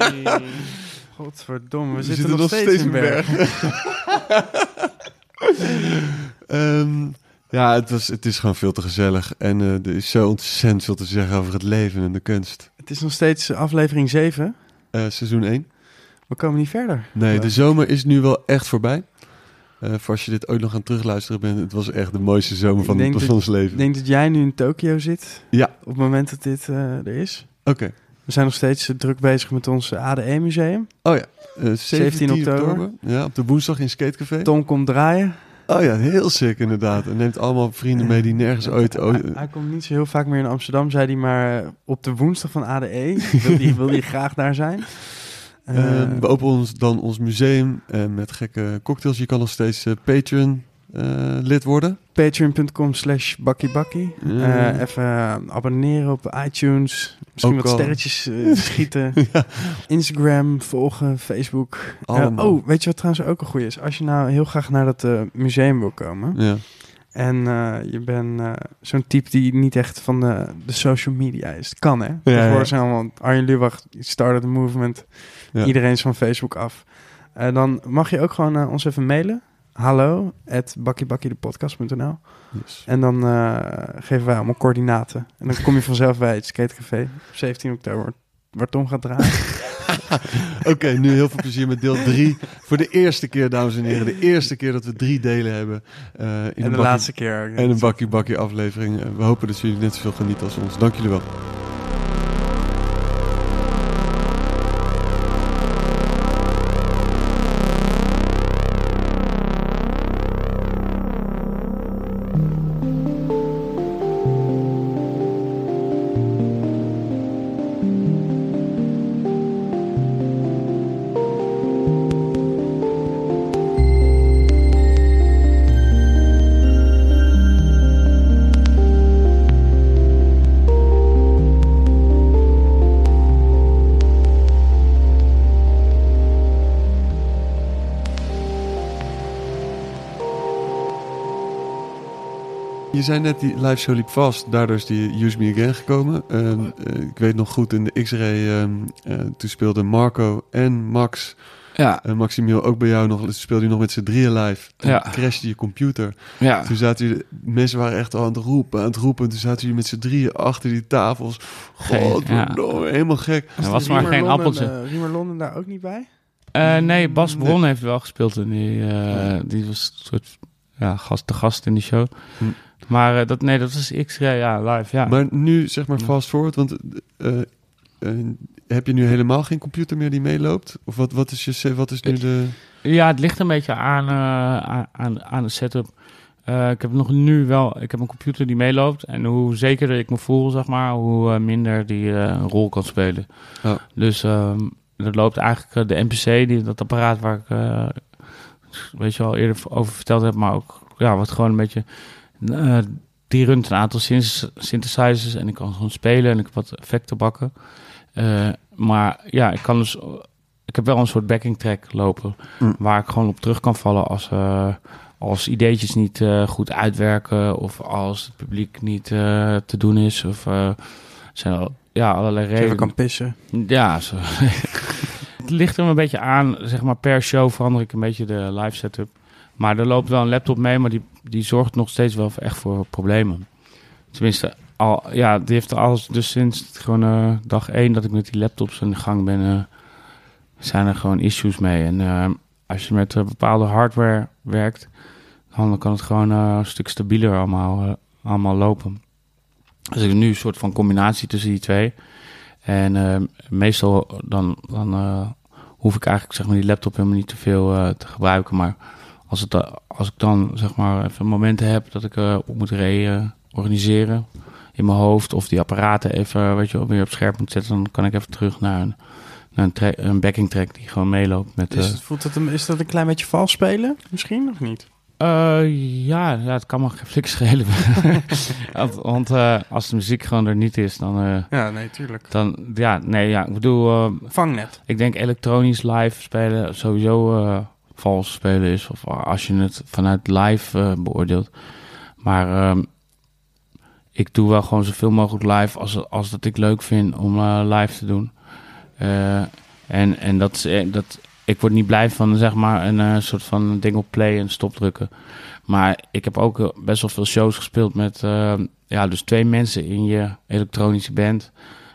Godverdomme, we, zitten, nog steeds, in Bergen. Ehm, ja, het, was, het is gewoon veel te gezellig. En eh, er is zo ontzettend veel te zeggen over het leven en de kunst. Het is nog steeds aflevering 7. Eh, seizoen 1. We komen niet verder. Nee, de zomer is nu wel echt voorbij. Eh, voor als je dit ooit nog aan terugluisteren bent, het was echt de mooiste zomer van, van dat- ons leven. Ik denk dat jij nu in Tokio zit. Ja. Op het moment dat dit er is. Oké. We zijn nog steeds eh, druk bezig met ons ADE-museum. Oh ja, eh 17, oktober. oktober. Ja, op de woensdag in Skatecafé. Tom komt draaien. Oh ja, heel sick inderdaad. En neemt allemaal vrienden mee die nergens ooit... Hij, komt niet zo heel vaak meer in Amsterdam, zei hij, maar eh, op de woensdag van ADE wil hij, wil hij graag daar zijn. Eh, Eh, we openen ons dan ons museum eh, met gekke cocktails. Je kan nog steeds eh, Patreon eh, lid worden. Patreon.com slash bakkiebakkie. Ja. Eh, even eh, abonneren op iTunes. Misschien Ook wat al. sterretjes eh, schieten. Instagram volgen, Facebook. Eh, oh, weet je wat trouwens ook een goeie is? Als je nou heel graag naar dat eh, museum wil komen... Ja. en eh, je bent eh, zo'n type die niet echt van de, de social media is. Het kan, hè? ja. Tegenwoordig zijn allemaal... Arjen Lubach started the movement. Ja. Iedereen is van Facebook af. Eh, dan mag je ook gewoon eh, ons even mailen. Hallo, at bakkiebakkiedepodcast.nl Yes. En dan eh, geven wij allemaal coördinaten. En dan kom je vanzelf bij het skatecafé op 17 oktober. Waar Tom gaat draaien. Oké, nu heel veel plezier met deel 3. Voor de eerste keer, dames en heren. De eerste keer dat we drie delen hebben. eh, in en de bakkie- laatste keer. En een bakkie bakkie aflevering. Eh, We hopen dat jullie net zoveel genieten als ons. Dank jullie wel. Je zei net, die live show liep vast. Daardoor is die Use Me Again gekomen. Ehm, eh, ik weet nog goed, in de X-Ray... ehm, eh, toen speelden Marco en Max... Ja, En Maximiel ook bij jou nog. Toen speelde je nog met z'n drieën live. Toen Ja. crashte je computer. ja. Toen zaten jullie... Mensen waren echt al aan het roepen, aan het roepen. En toen zaten jullie met z'n drieën achter die tafels. Geen- Godverdomme, helemaal gek. Er was maar geen appeltje. Uh, Riemer Londen daar ook niet bij? Eh, nee, Bas Nee. Bron heeft wel gespeeld. En die, eh, die was een soort ja, gast, de gast in die show. Hm. Maar eh, dat, nee, dat was X-Ray, ja, live, ja. Maar nu, zeg maar, fast forward. Want eh, eh, heb je nu helemaal geen computer meer die meeloopt? Of wat, wat, is, je, wat is nu de... Ja, het ligt een beetje aan, aan- aan, de setup. Ik heb nog nu wel, ik heb een computer die meeloopt. En hoe zekerder ik me voel, zeg maar, hoe minder die een rol kan spelen. Oh. Dus ehm dat loopt eigenlijk de NPC, die, dat apparaat waar ik, weet je wel, eerder over verteld heb. Maar ook, ja, wat gewoon een beetje, eh, die runt een aantal syn- synthesizers. En ik kan gewoon spelen en ik heb wat effecten bakken. Eh, maar ja, ik kan dus ik heb wel een soort backing track lopen Mm. waar ik gewoon op terug kan vallen als, eh, als ideetjes niet goed uitwerken of als het publiek niet te doen is of zijn al, ja allerlei Even redenen. kan pissen. Ja, zo. het ligt er een beetje aan, zeg maar per show verander ik een beetje de live setup. Maar er loopt wel een laptop mee, maar die, die zorgt nog steeds wel echt voor problemen. Tenminste, al, ja, die heeft alles, dus sinds gewoon eh, dag één dat ik met die laptops aan de gang ben, eh, zijn er gewoon issues mee. En eh, als je met bepaalde hardware werkt, dan kan het gewoon een stuk stabieler allemaal, allemaal lopen. Dus ik nu een soort van combinatie tussen die twee. En meestal dan, dan hoef ik eigenlijk zeg maar, die laptop helemaal niet te veel te gebruiken. Maar als, het, eh, als ik dan zeg maar even momenten heb dat ik eh, op moet re organiseren in mijn hoofd. Of die apparaten even weet je, wel, weer op scherp moet zetten. Dan kan ik even terug naar een, naar een, tra- een backing track die gewoon meeloopt met... Is, eh, het, voelt het, een- is dat een klein beetje vals spelen? Misschien of niet? ja, ja, het kan me geen schelen. want want als de muziek gewoon er niet is, dan... Ja, nee, tuurlijk. dan ja, nee, ja, ik bedoel... Vangnet. Ik denk elektronisch live spelen sowieso vals spelen is. Of als je het vanuit live eh, beoordeelt. Maar ehm, ik doe wel gewoon zoveel mogelijk live als, als dat ik leuk vind om eh, live te doen. Eh, En, en dat, dat, ik word niet blij van zeg maar een soort van ding op play en stop drukken. Maar ik heb ook best wel veel shows gespeeld met eh, ja, dus twee mensen in je elektronische band.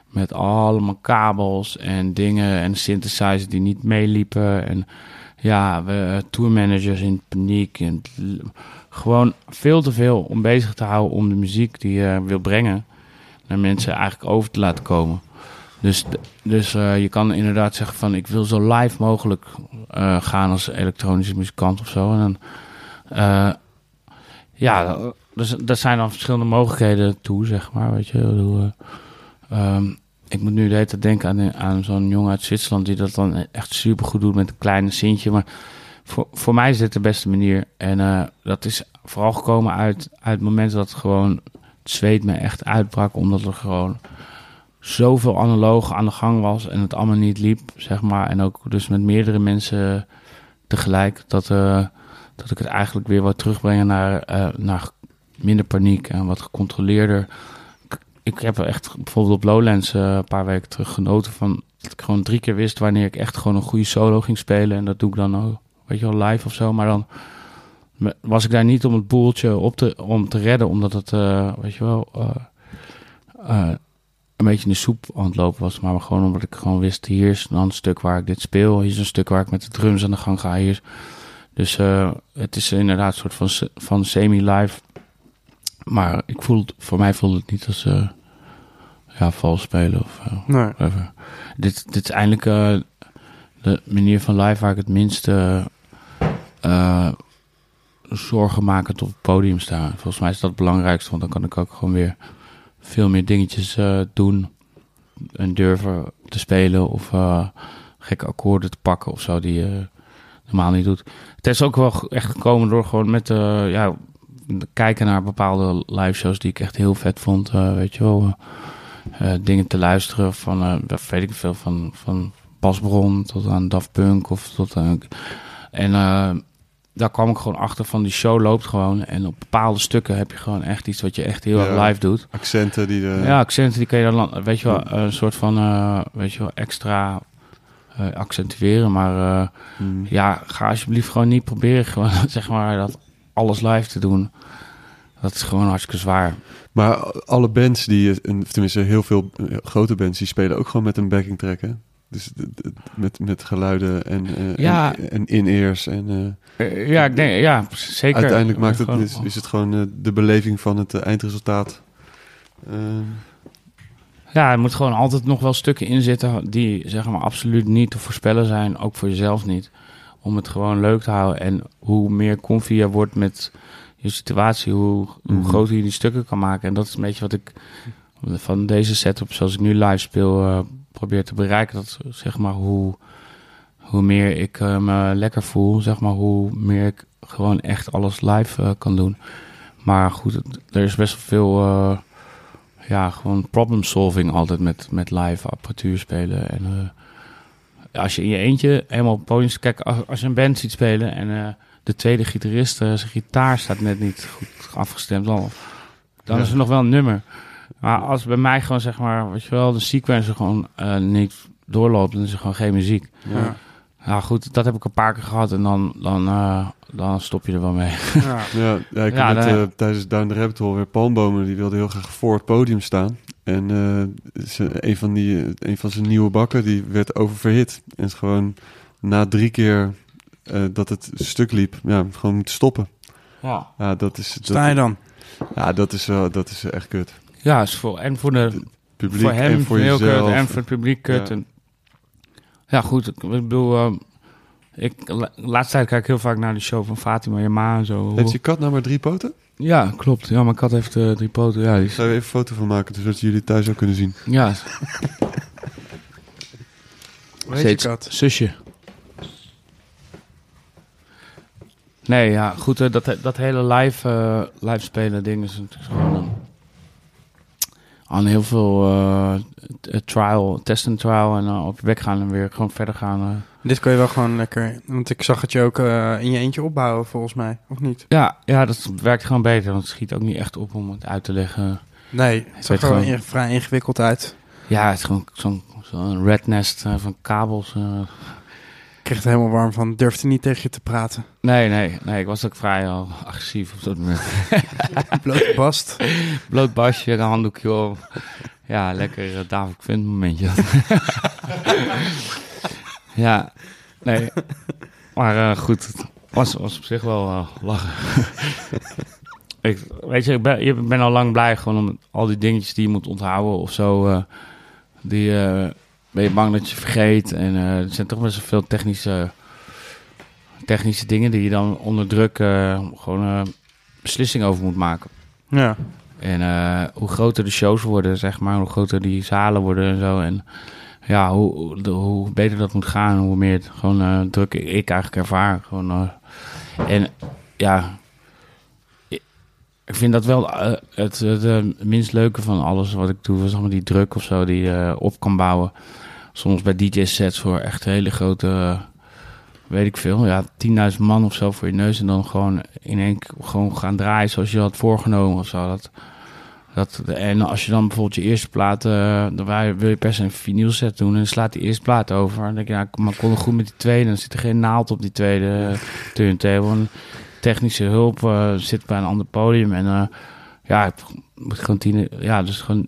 Met allemaal kabels en dingen en synthesizers die niet meeliepen. En ja, we tourmanagers in paniek. En gewoon veel te veel om bezig te houden om de muziek die je wil brengen naar mensen eigenlijk over te laten komen. Dus, dus eh, je kan inderdaad zeggen van ik wil zo live mogelijk eh, gaan als elektronische muzikant of zo. En dan, eh, ja, dus dat zijn dan verschillende mogelijkheden toe, zeg maar. Weet je, eh, ik moet nu de hele tijd denken aan, aan zo'n jongen uit Zwitserland die dat dan echt super goed doet met een kleine sintje. Maar voor, voor mij is dit de beste manier. En eh, dat is vooral gekomen uit, uit het moment dat gewoon het zweet me echt uitbrak, omdat er gewoon zoveel analoog aan de gang was en het allemaal niet liep, zeg maar. En ook dus met meerdere mensen tegelijk, dat, eh, dat ik het eigenlijk weer wat terugbrengen naar, eh, naar minder paniek en wat gecontroleerder. Ik, heb echt bijvoorbeeld op Lowlands eh, een paar weken terug genoten van dat ik gewoon drie keer wist wanneer ik echt gewoon een goede solo ging spelen. En dat doe ik dan ook, weet je wel, live of zo. Maar dan was ik daar niet om het boeltje op te, om te redden, omdat het, eh, weet je wel, eh, een beetje in de soep aan het lopen was. Maar gewoon omdat ik gewoon wist, hier is dan een stuk waar ik dit speel. Hier is een stuk waar ik met de drums aan de gang ga. Hier is, dus het is inderdaad een soort van, van semi-live. Maar ik voel, voor mij voelde het niet als ja, vals spelen of eh, Nee. whatever. Dit, dit is eindelijk eh, de manier van live waar ik het minste eh, zorgen maken tot het podium staan. Volgens mij is dat het belangrijkste, want dan kan ik ook gewoon weer veel meer dingetjes doen en durven te spelen of gekke akkoorden te pakken of zo die je normaal niet doet. Het is ook wel echt gekomen door gewoon met ja, kijken naar bepaalde live shows die ik echt heel vet vond, weet je wel. Eh, dingen te luisteren van, eh, weet ik veel, van, van Basbron tot aan Daft Punk of tot aan... En eh, daar kwam ik gewoon achter van die show loopt gewoon. En op bepaalde stukken heb je gewoon echt iets wat je echt heel Ja. erg live doet. Accenten die de... Ja, accenten die kan je dan, weet je wel, een soort van, weet je wel, extra accentueren. Maar Hmm. ja, ga alsjeblieft gewoon niet proberen, gewoon, zeg maar, dat alles live te doen. Dat is gewoon hartstikke zwaar. Maar alle bands die, tenminste heel veel eh, grote bands, die spelen ook gewoon met een backing track, hè? Dus met, met geluiden en, eh, Ja. en, en in-ears. En eh, ja, ik denk, ja, zeker. uiteindelijk maakt het, is, is het gewoon de beleving van het eindresultaat. Ja, er moet gewoon altijd nog wel stukken in zitten die zeg maar absoluut niet te voorspellen zijn, ook voor jezelf niet. Om het gewoon leuk te houden. En hoe meer je wordt met je situatie, hoe, hoe Mhm. groter je die stukken kan maken. En dat is een beetje wat ik van deze setup, zoals ik nu live speel, eh, probeer te bereiken. Dat zeg maar hoe, hoe meer ik eh, me lekker voel, zeg maar, hoe meer ik gewoon echt alles live eh, kan doen. Maar goed, het- er is best wel veel. ja, gewoon problem solving altijd met, met live apparatuur spelen. En als je in je eentje helemaal op kijk, als, als je een band ziet spelen en de tweede gitarist, eh, zijn gitaar staat net niet goed afgestemd, dan, dan Ja. is er nog wel een nummer. Maar als bij mij gewoon zeg maar, weet je wel, de sequencer gewoon eh, niet doorloopt, dan is er gewoon geen muziek. ja. Nou goed, dat heb ik een paar keer gehad en dan, dan, eh, dan stop je er wel mee. Ja. Ja, ja, ik Ja, heb net, daar- eh, tijdens Down the Rabbit Hole weer Palmbomen, die wilde heel graag voor het podium staan. En eh, ze- een, van die, een van zijn nieuwe bakken, die werd oververhit. En is gewoon na drie keer eh, dat het stuk liep, ja, gewoon moeten stoppen. Ja, Ja, dat is, dat, Sta je dan? ja, dat is, wel, dat is echt kut. ja is voor, en voor de, Publiek voor hem en voor heel jezelf. kut en voor het publiek kut. Ja. En, ja, goed. Ik bedoel, eh, ik, la- laatste tijd kijk ik heel vaak naar de show van Fatima Yama en zo. Heeft je kat nou maar drie poten? Ja, klopt. Ja, mijn kat heeft eh, drie poten. Ja, die zou er even een foto van maken, zodat jullie het thuis ook kunnen zien. ja Weet je kat? zusje. Nee, ja, goed. eh, dat, dat hele live, eh, live spelen ding is natuurlijk gewoon een, aan heel veel eh, t- trial, test en trial en eh, op je bek gaan en weer gewoon verder gaan. eh. Dit kun je wel gewoon lekker... Want ik zag het je ook eh, in je eentje opbouwen, volgens mij. Of niet? Ja, ja, dat werkt gewoon beter. Want het schiet ook niet echt op om het uit te leggen. Nee, het weet er gewoon- vrij ingewikkeld uit. Ja, het is gewoon zo'n zo'n red nest eh, van kabels. Eh. Ik kreeg het helemaal warm van, durfde niet tegen je te praten. Nee, nee, nee, ik was ook vrij al agressief op dat moment. Blote bast. Bloot basje, een handdoekje om. Ja, lekker eh, David Quint momentje. ja, nee. Maar eh, goed, het was, was op zich wel eh, lachen. ik, weet je, ik ben, ik ben al lang blij gewoon om al die dingetjes die je moet onthouden of zo. eh, die eh, ben je bang dat je vergeet. En eh, er zijn toch best wel veel technische, technische dingen die je dan onder druk eh, gewoon eh, beslissingen over moet maken. Ja. En hoe groter de shows worden, zeg maar, hoe groter die zalen worden en zo. En ja, hoe, hoe- de- hoe beter dat moet gaan, hoe meer het gewoon druk ik eigenlijk ervaar. Gewoon, en ja, ik vind dat wel het, het minst leuke van alles wat ik doe, zeg maar die druk of zo die je op kan bouwen. Soms bij DJ-sets voor echt hele grote, weet ik veel, ja, 10.000 man of zo voor je neus. En dan gewoon in één keer gewoon gaan draaien zoals je had voorgenomen of zo. Dat, dat, en als je dan bijvoorbeeld je eerste plaat, eh, dan wil je- per se een vinyl set doen en slaat die eerste plaat over. Dan denk je, ja, maar ik kon goed met die tweede. Dan zit er geen naald op die tweede eh, turntable. En technische hulp eh, zit bij een ander podium. En ja, het moet gewoon tien, ja, dus gewoon,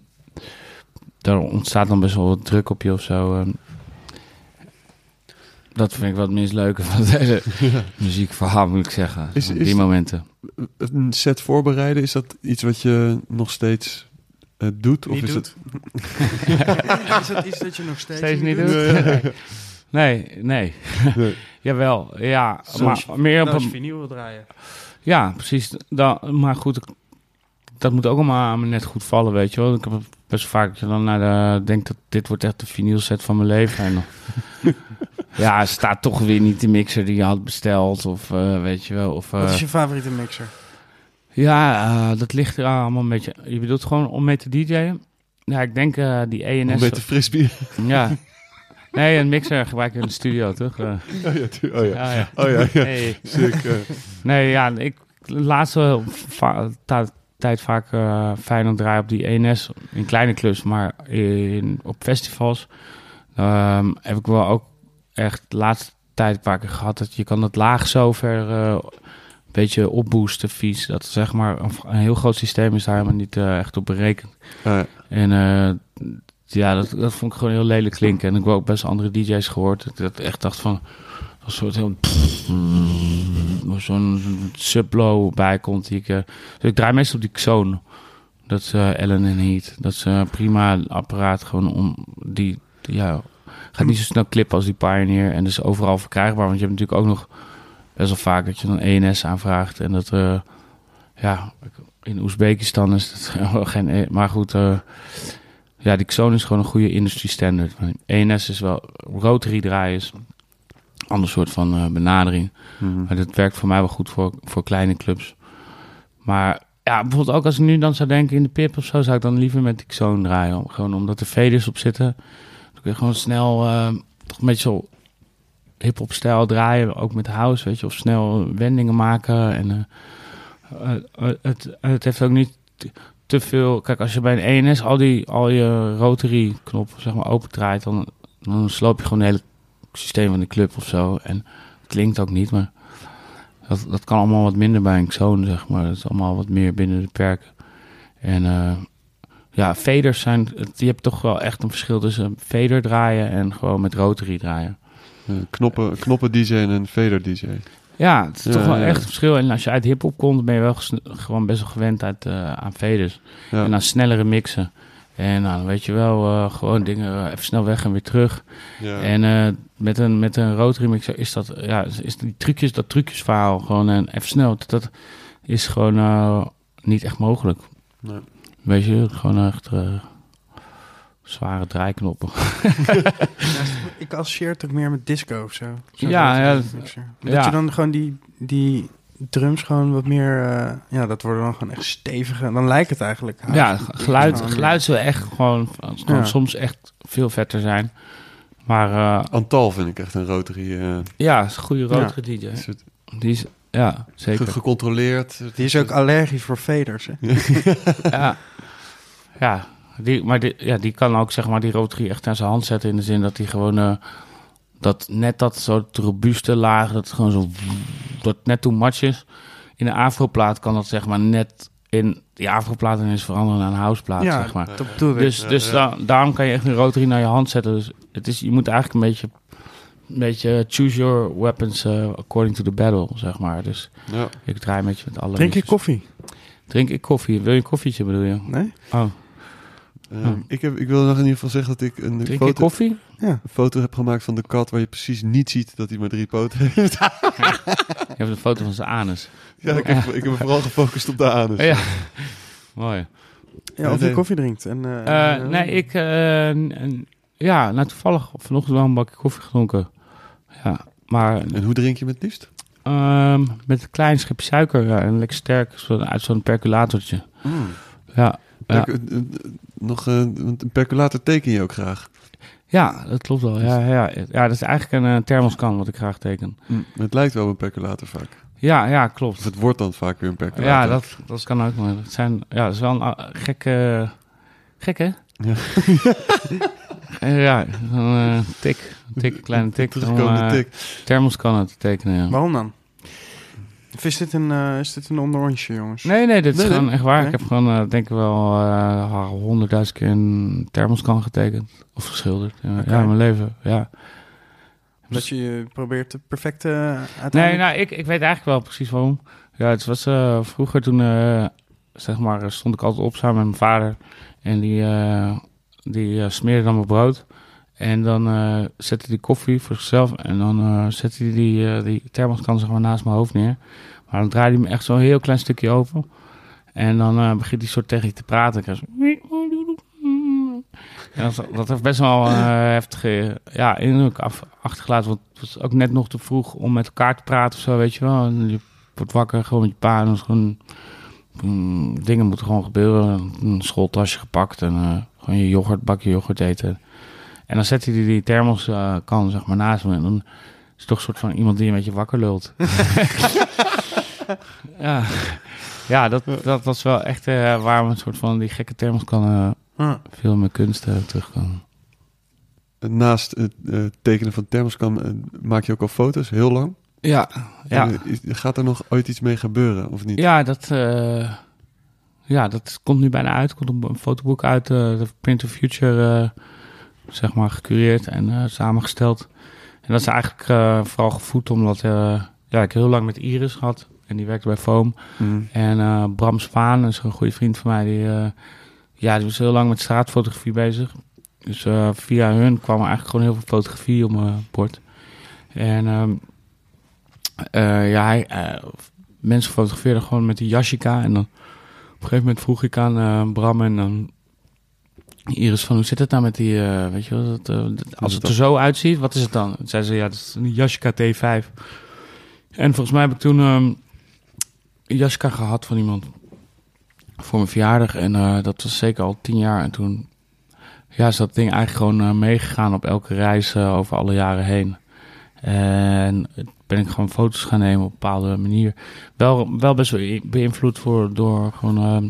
daar ontstaat dan best wel wat druk op je of zo. eh. dat vind ik wel het minst leuke van deze muziekverhaal, moet ik zeggen. Is- die momenten. Een set voorbereiden, is dat iets wat je nog steeds eh, doet? Of Niet is doet. het... is dat iets dat je nog steeds, Steeds niet doet? Nee. Nee, nee. Nee. Jawel, ja. Maar meer op een, vinyl wil draaien. Ja, precies. Dan, maar goed, dat moet ook allemaal aan me net goed vallen, weet je wel. Ik heb het best vaak dat je dan naar de, denk dat dit wordt echt de vinyl set van mijn leven. En ja, staat toch weer niet de mixer die je had besteld. Of eh, weet je wel. Of, Wat eh, is je favoriete mixer? Ja, eh, dat ligt er allemaal een beetje. Je bedoelt gewoon om mee te DJ'en? Ja, ik denk eh, die ENS. beetje frisbee. Ja. Nee, een mixer gebruik ik in de studio, toch? Eh, Oh ja, tu- oh ja. ja, ja. Oh ja, ja. Nee. Sick, eh. Nee, ja, ik de laatste tijd vaak eh Feyenoord draaien op die ENS in kleine clubs, maar in, op festivals ehm, heb ik wel ook echt de laatste tijd vaak gehad dat je kan het laag zo ver eh, een beetje opboosten vies. Dat zeg maar een, een heel groot systeem is daar helemaal niet eh, echt op berekend. Ja. En ja, dat, dat vond ik gewoon heel lelijk klinken. En ik heb ook best andere DJ's gehoord. Dat ik echt dacht van een soort heel zo'n sublow bij komt. Die ik, eh, dus ik draai meestal op die Xone. Dat is eh, Ellen en Heat. Dat is een prima apparaat. Gewoon om die, ja, gaat niet zo snel klippen als die Pioneer. En dus overal verkrijgbaar. Want je hebt natuurlijk ook nog best wel vaak dat je dan ENS aanvraagt. En dat, eh, ja, in Oezbekistan is dat geen... E- Maar goed, eh, ja, die Xone is gewoon een goede industry standard. ENS is wel... Rotary draaien is ander soort van eh, benadering. Mhm. Maar dat werkt voor mij wel goed voor, voor kleine clubs. Maar ja, bijvoorbeeld ook als ik nu dan zou denken in de pip of zo, zou ik dan liever met die Xone draaien. Gewoon omdat er faders op zitten. Dan kun je gewoon snel, eh, toch een beetje zo hip-hop stijl draaien. Ook met house, weet je. Of snel wendingen maken. En eh, het, het heeft ook niet te- veel... Kijk, als je bij een ENS al, die, al je rotary knop zeg maar open draait, dan, dan sloop je gewoon het hele systeem van de club of zo. En het klinkt ook niet, maar dat, dat kan allemaal wat minder bij een Xone, zeg maar. Dat is allemaal wat meer binnen de perken. En eh, ja, faders zijn... Je hebt toch wel echt een verschil tussen fader draaien en gewoon met rotary draaien. Knoppen, knoppen DJ en een fader DJ. Ja, het is Ja, toch wel ja. echt een verschil. En als je uit hip-hop komt, ben je wel gewoon best wel gewend uit, eh, aan faders. Ja. En aan snellere mixen. En nou, dan weet je wel, eh, gewoon dingen eh, even snel weg en weer terug. ja. En eh, met, een, met een rotary mixer is dat, ja, is- die trucjes, dat trucjesverhaal gewoon en even snel. Dat, dat is gewoon eh, niet echt mogelijk. Nee. Weet je, gewoon echt eh, zware draaiknoppen. Ik associeer het ook meer met disco of zo. Ja, ja, dat- mixer. Dat ja. je dan gewoon die, die drums gewoon wat meer... eh, ja, dat worden dan gewoon echt stevige. Dan lijkt het eigenlijk. ja, geluid, geluid zou echt gewoon, gewoon Ja. soms echt veel vetter zijn. Maar eh, Antal vind ik echt een rotary. eh, ja, is een goede rotary DJ. is het Die is, ja, zeker. ge- gecontroleerd. Die is ook allergisch voor faders. Hè? ja. ja, die, maar die, ja, die kan ook zeg maar die rotary echt aan zijn hand zetten in de zin dat hij gewoon eh, dat net dat soort robuuste laag, dat gewoon zo dat net too much is. In een afroplaat kan dat zeg maar net in die afroplaat is veranderen naar een houseplaat ja, zeg maar. dat bedoel ik. Dus, dus da- daarom kan je echt een rotary naar je hand zetten. Dus het is, je moet eigenlijk een beetje, een beetje choose your weapons eh, according to the battle, zeg maar. Dus Ja. ik draai een beetje met alle Drink je koffie? Drink ik koffie? Wil je een koffietje bedoel je? Nee? Oh, Eh, Hm. ik, heb, ik wil nog in ieder geval zeggen dat ik een drink je foto, koffie? Ja. een foto heb gemaakt van de kat waar je precies niet ziet dat hij maar drie poten heeft. Je hebt een foto van zijn anus. ja, ik heb, ik heb me vooral gefocust op de anus. Ja. Mooi. Ja, of nee. je koffie drinkt. En, eh, Eh, nee, ik... eh, n- n- ja, nou toevallig vanochtend wel een bakje koffie gedronken. Ja, maar En hoe drink je hem het liefst? ehm, met een klein schepje suiker ja, en lekker sterk, uit zo'n percolatortje. Ja, Ja. Eh, eh, nog, eh, een percolator teken je ook graag. ja, dat klopt wel. Ja, ja. ja, dat is eigenlijk een thermoskan wat ik graag teken. Maar Het lijkt wel op een percolator vaak. Ja, ja, klopt. Of het wordt dan vaak weer een percolator. Ja, dat, dat kan ook. Maar het zijn, ja, dat is wel een gekke... Gek, hè? Ja. Ja, een tik. Een tik, kleine tik. om Terugkomende eh, tik. thermoskannen te tekenen, ja. Waarom dan? Of is dit een, eh, is dit een onderrondje, jongens? Nee, nee, dit is Nee, nee. gewoon echt waar. Nee? Ik heb gewoon, eh, denk ik wel, eh, honderdduizend keer een thermoskan getekend. Of geschilderd. Ja, Oké. ja, in mijn leven, ja. Dat je probeert de perfecte eh, Nee, uiteindelijk... nou, ik, ik weet eigenlijk wel precies waarom. Ja, het was vroeger toen, zeg maar, stond ik altijd op samen met mijn vader. En die, die smeerde dan mijn brood. En dan eh, zette hij koffie voor zichzelf. En dan eh, zette hij die, eh, die thermoskan zeg maar naast mijn hoofd neer. Maar dan draaide hij me echt zo'n heel klein stukje open. En dan begint hij soort tegen je te praten. Zo... Ja, dat, dat heeft best wel heftige ja, indruk af, achtergelaten. Want het was ook net nog te vroeg om met elkaar te praten of zo, weet je wel. En je wordt wakker gewoon met je pa en gewoon... mm, dingen moeten gewoon gebeuren. Een schooltasje gepakt en gewoon je yoghurt, bakje yoghurt eten. En dan zet hij die, die thermos eh, kan zeg maar naast me. En dan is het toch een soort van iemand die een beetje wakker lult. ja, ja dat, dat was wel echt eh, waar we een soort van die gekke thermos kan eh, veel mijn kunst eh, terugkomen. Naast het eh, tekenen van thermoskan maak je ook al foto's, heel lang. Ja, ja. Gaat er nog ooit iets mee gebeuren, of niet? Ja, dat, eh, ja, dat komt nu bijna uit. Er komt een fotoboek uit, de Print of Future, eh, zeg maar, gecureerd en eh, samengesteld. En dat is eigenlijk eh, vooral gevoed omdat eh, ja, ik heel lang met Iris gehad. En die werkte bij Foam. Mm. En Bram Spaan is een goede vriend van mij. Die, ja, die was heel lang met straatfotografie bezig. Dus via hun kwam er eigenlijk gewoon heel veel fotografie op mijn bord. En ehm, eh, ja, hij, mensen fotografeerden gewoon met die Yashica. En dan op een gegeven moment vroeg ik aan Bram en dan Iris van hoe zit het nou met die, eh, weet je wel, dat, eh, als het er zo uitziet, wat is het dan? Toen zei ze, ja, dat is een Yashica T5. En volgens mij heb ik toen ehm, een Yashica gehad van iemand voor mijn verjaardag. En eh, dat was zeker al tien jaar. En toen ja, is dat ding eigenlijk gewoon meegegaan op elke reis over alle jaren heen. En ben ik gewoon foto's gaan nemen op een bepaalde manier. Wel, wel best wel beïnvloed voor, door gewoon ehm,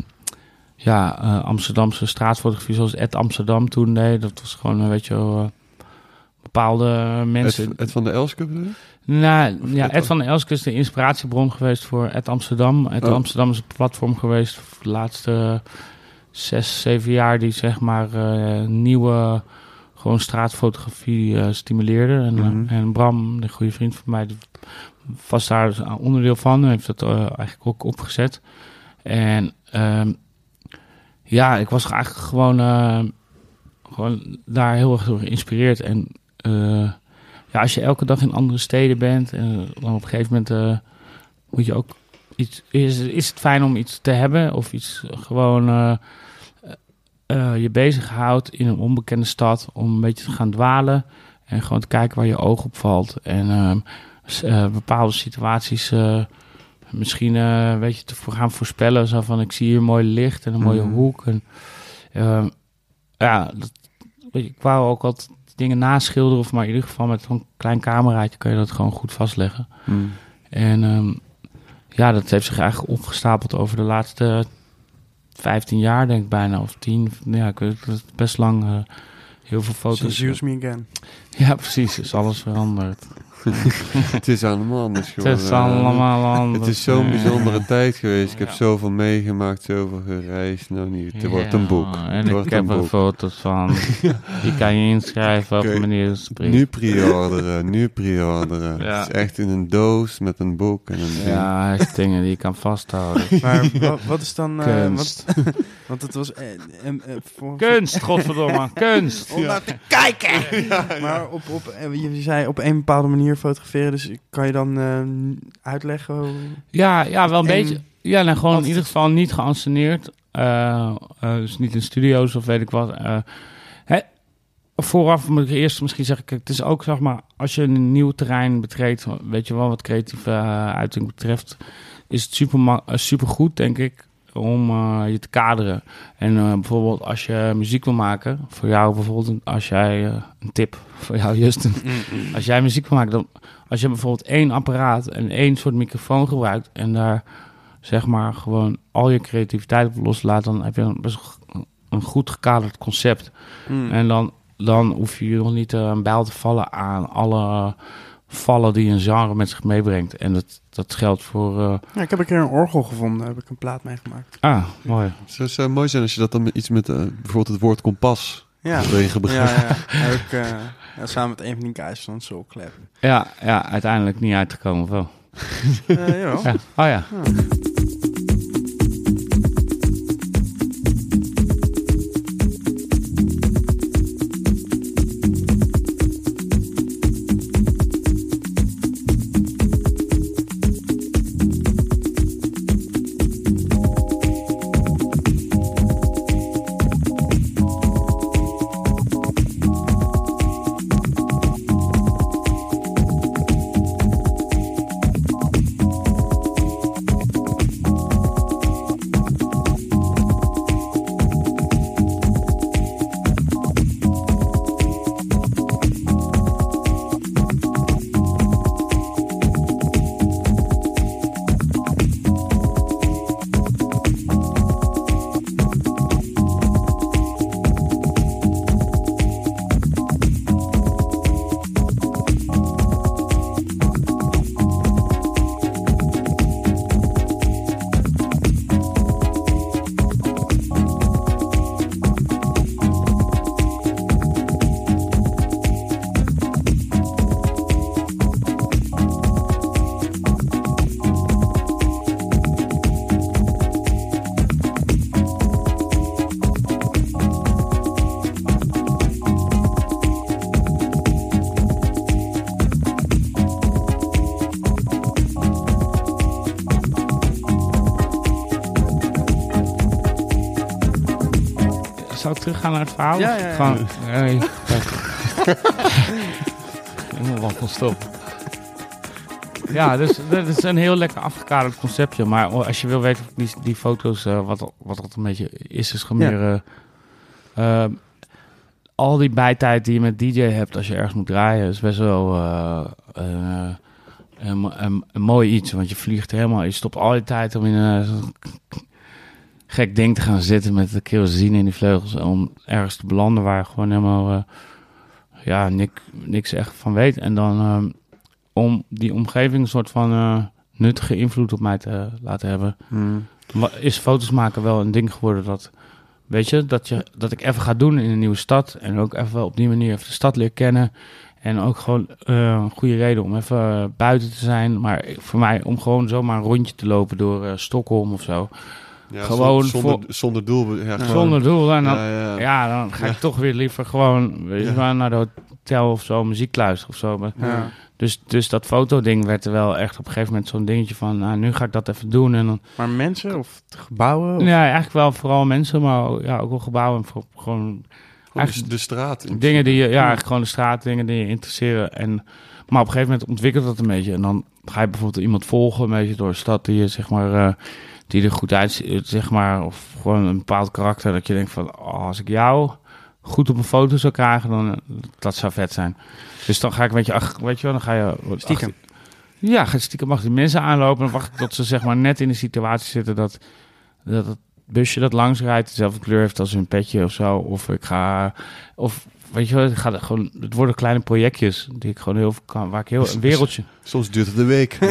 ja, eh, Amsterdamse straatfotografie zoals Ed Amsterdam toen deed. Dat was gewoon, eh, weet je wel, eh, bepaalde mensen. Ed, Ed van de Elske bedoel je? Nou, Of ja, Ed Ed van der Elske is de inspiratiebron geweest voor Ed Amsterdam. Ed Oh. Amsterdam is een platform geweest voor de laatste zes, zeven jaar die zeg maar nieuwe gewoon straatfotografie stimuleerde. En, Mhm. en Bram, de goede vriend van mij, was daar dus een onderdeel van. Heeft dat eigenlijk ook opgezet. En ehm, ja, ik was eigenlijk gewoon, eh, gewoon daar heel erg door geïnspireerd. En eh, ja, als je elke dag in andere steden bent, en dan op een gegeven moment eh, moet je ook iets. Is, is het fijn om iets te hebben of iets gewoon eh, eh, je bezighoudt in een onbekende stad om een beetje te gaan dwalen en gewoon te kijken waar je oog op valt en eh, bepaalde situaties. Misschien eh, weet je te voor gaan voorspellen. Zo van ik zie hier mooi licht en een mooie Mhm. hoek. En, ehm, ja, dat, weet je, ik wou ook altijd dingen naschilderen. Of maar in ieder geval met zo'n klein cameraatje kun je dat gewoon goed vastleggen. Mm. En ehm, ja, dat heeft zich eigenlijk opgestapeld over de laatste 15 jaar denk ik bijna, of 10. Ja, ik weet, best lang eh, heel veel foto's. Since Use Me Again. Ja, precies. Is alles veranderd. Het is allemaal anders Het geworden. is allemaal anders. Het is zo'n bijzondere tijd geweest. Ik heb Ja. zoveel meegemaakt, zoveel gereisd. Nou niet, het wordt een boek. En Het ik heb een er foto's van. Die kan je inschrijven op meneer Spring. Nu pre-orderen, nu pre-orderen. Ja. Het is echt in een doos met een boek en een ding. Ja, hij heeft dingen die je kan vasthouden. Maar wat, wat is dan... eh, Kunst. wat- want het was... eh, eh, voor, Kunst, godverdomme. Kunst. Om naar te kijken! Maar op, op, je je zei op een bepaalde manier fotograferen, dus kan je dan eh, uitleggen hoe... Ja, ja wel een En- beetje. Ja, nee, gewoon in ieder geval niet geanceneerd. Eh, eh, dus niet in studio's of weet ik wat. Hè, vooraf moet ik eerst misschien zeggen, kijk, het is ook, zeg maar, als je een nieuw terrein betreedt, weet je wel, wat creatieve uiting betreft, is het super, eh, super goed, denk ik, om eh, je te kaderen. En eh, bijvoorbeeld als je muziek wil maken, voor jou bijvoorbeeld, als jij, eh, een tip voor jou Justin, als jij muziek wil maken, dan als je bijvoorbeeld één apparaat en één soort microfoon gebruikt en daar zeg maar gewoon al je creativiteit op loslaat, dan heb je een best een goed gekaderd concept. En dan, dan hoef je nog niet een bijl te vallen aan alle vallen die een genre met zich meebrengt. En dat, dat geldt voor... eh, Ja, ik heb een keer een orgel gevonden, daar heb ik een plaat meegemaakt. ah, mooi. Het zou mooi zijn als je dat dan met iets met eh, bijvoorbeeld het woord kompas Ja, erin ja, gebruikt. ja. Heb ik eh, ja, samen met een van die guys van Soul Clap. Ja, ja, uiteindelijk niet uitgekomen, of wel? Eh, jawel. Ja. Oh ja. Teruggaan naar het verhaal? Ja, ja, ja. Gewoon, hey, Helemaal wat van stop. Ja, dus dat is een heel lekker afgekaderd conceptje. Maar als je wil weten of die, die foto's, eh, wat, wat dat een beetje is, is gewoon meer... eh, eh, al die bijtijd die je met DJ hebt als je ergens moet draaien, is best wel eh, eh, een, een, een mooi iets. Want je vliegt helemaal, je stopt al die tijd om in een gek ding te gaan zitten met de kerosine in die vleugels. Om ergens te belanden waar je gewoon helemaal eh, ja, nik, niks echt van weet. En dan ehm, om die omgeving een soort van eh, nuttige invloed op mij te laten hebben, Hmm. is foto's maken wel een ding geworden dat, weet je, dat, je, dat ik even ga doen in een nieuwe stad. En ook even op die manier even de stad leer kennen. En ook gewoon eh, een goede reden om even buiten te zijn. Maar voor mij om gewoon zomaar een rondje te lopen door eh, Stockholm of zo. Ja, Gewoon zon- zonder, voor- zonder doel. Ja, gewoon- Zonder doel. En dan, Ja, ja. ja, dan ga ik toch weer liever gewoon weet je, Ja. wel, naar de hotel of zo, muziek luisteren of zo. Maar- Ja. Dus, dus dat fotoding werd er wel echt op een gegeven moment zo'n dingetje van, nou, nu ga ik dat even doen. En dan, Maar mensen of gebouwen? Of? ja, eigenlijk wel vooral mensen, maar ook- ja, ook wel gebouwen. En voor, gewoon Gewoon Eigenlijk- de straat. in dingen die je, ja, eigenlijk gewoon de straat, dingen die je interesseren. En, maar op een gegeven moment ontwikkelt dat een beetje. En dan ga je bijvoorbeeld iemand volgen, een beetje door de stad die je, zeg maar, eh, die er goed uitziet, zeg maar. Of gewoon een bepaald karakter dat je denkt van, oh, als ik jou goed op een foto zou krijgen, dan dat zou vet zijn. Dus dan ga ik een beetje, ach, weet je wel, dan ga je... Stiekem. achter- ja, ga stiekem achter die mensen aanlopen. Dan wacht ik tot ze zeg maar net in de situatie zitten dat, dat, het- busje dat langs rijdt dezelfde kleur heeft als een petje of zo. Of ik ga, of weet je wel, het, gaat gewoon, het worden kleine projectjes die ik gewoon heel veel kan, waar ik heel een wereldje. Soms duurt het een week.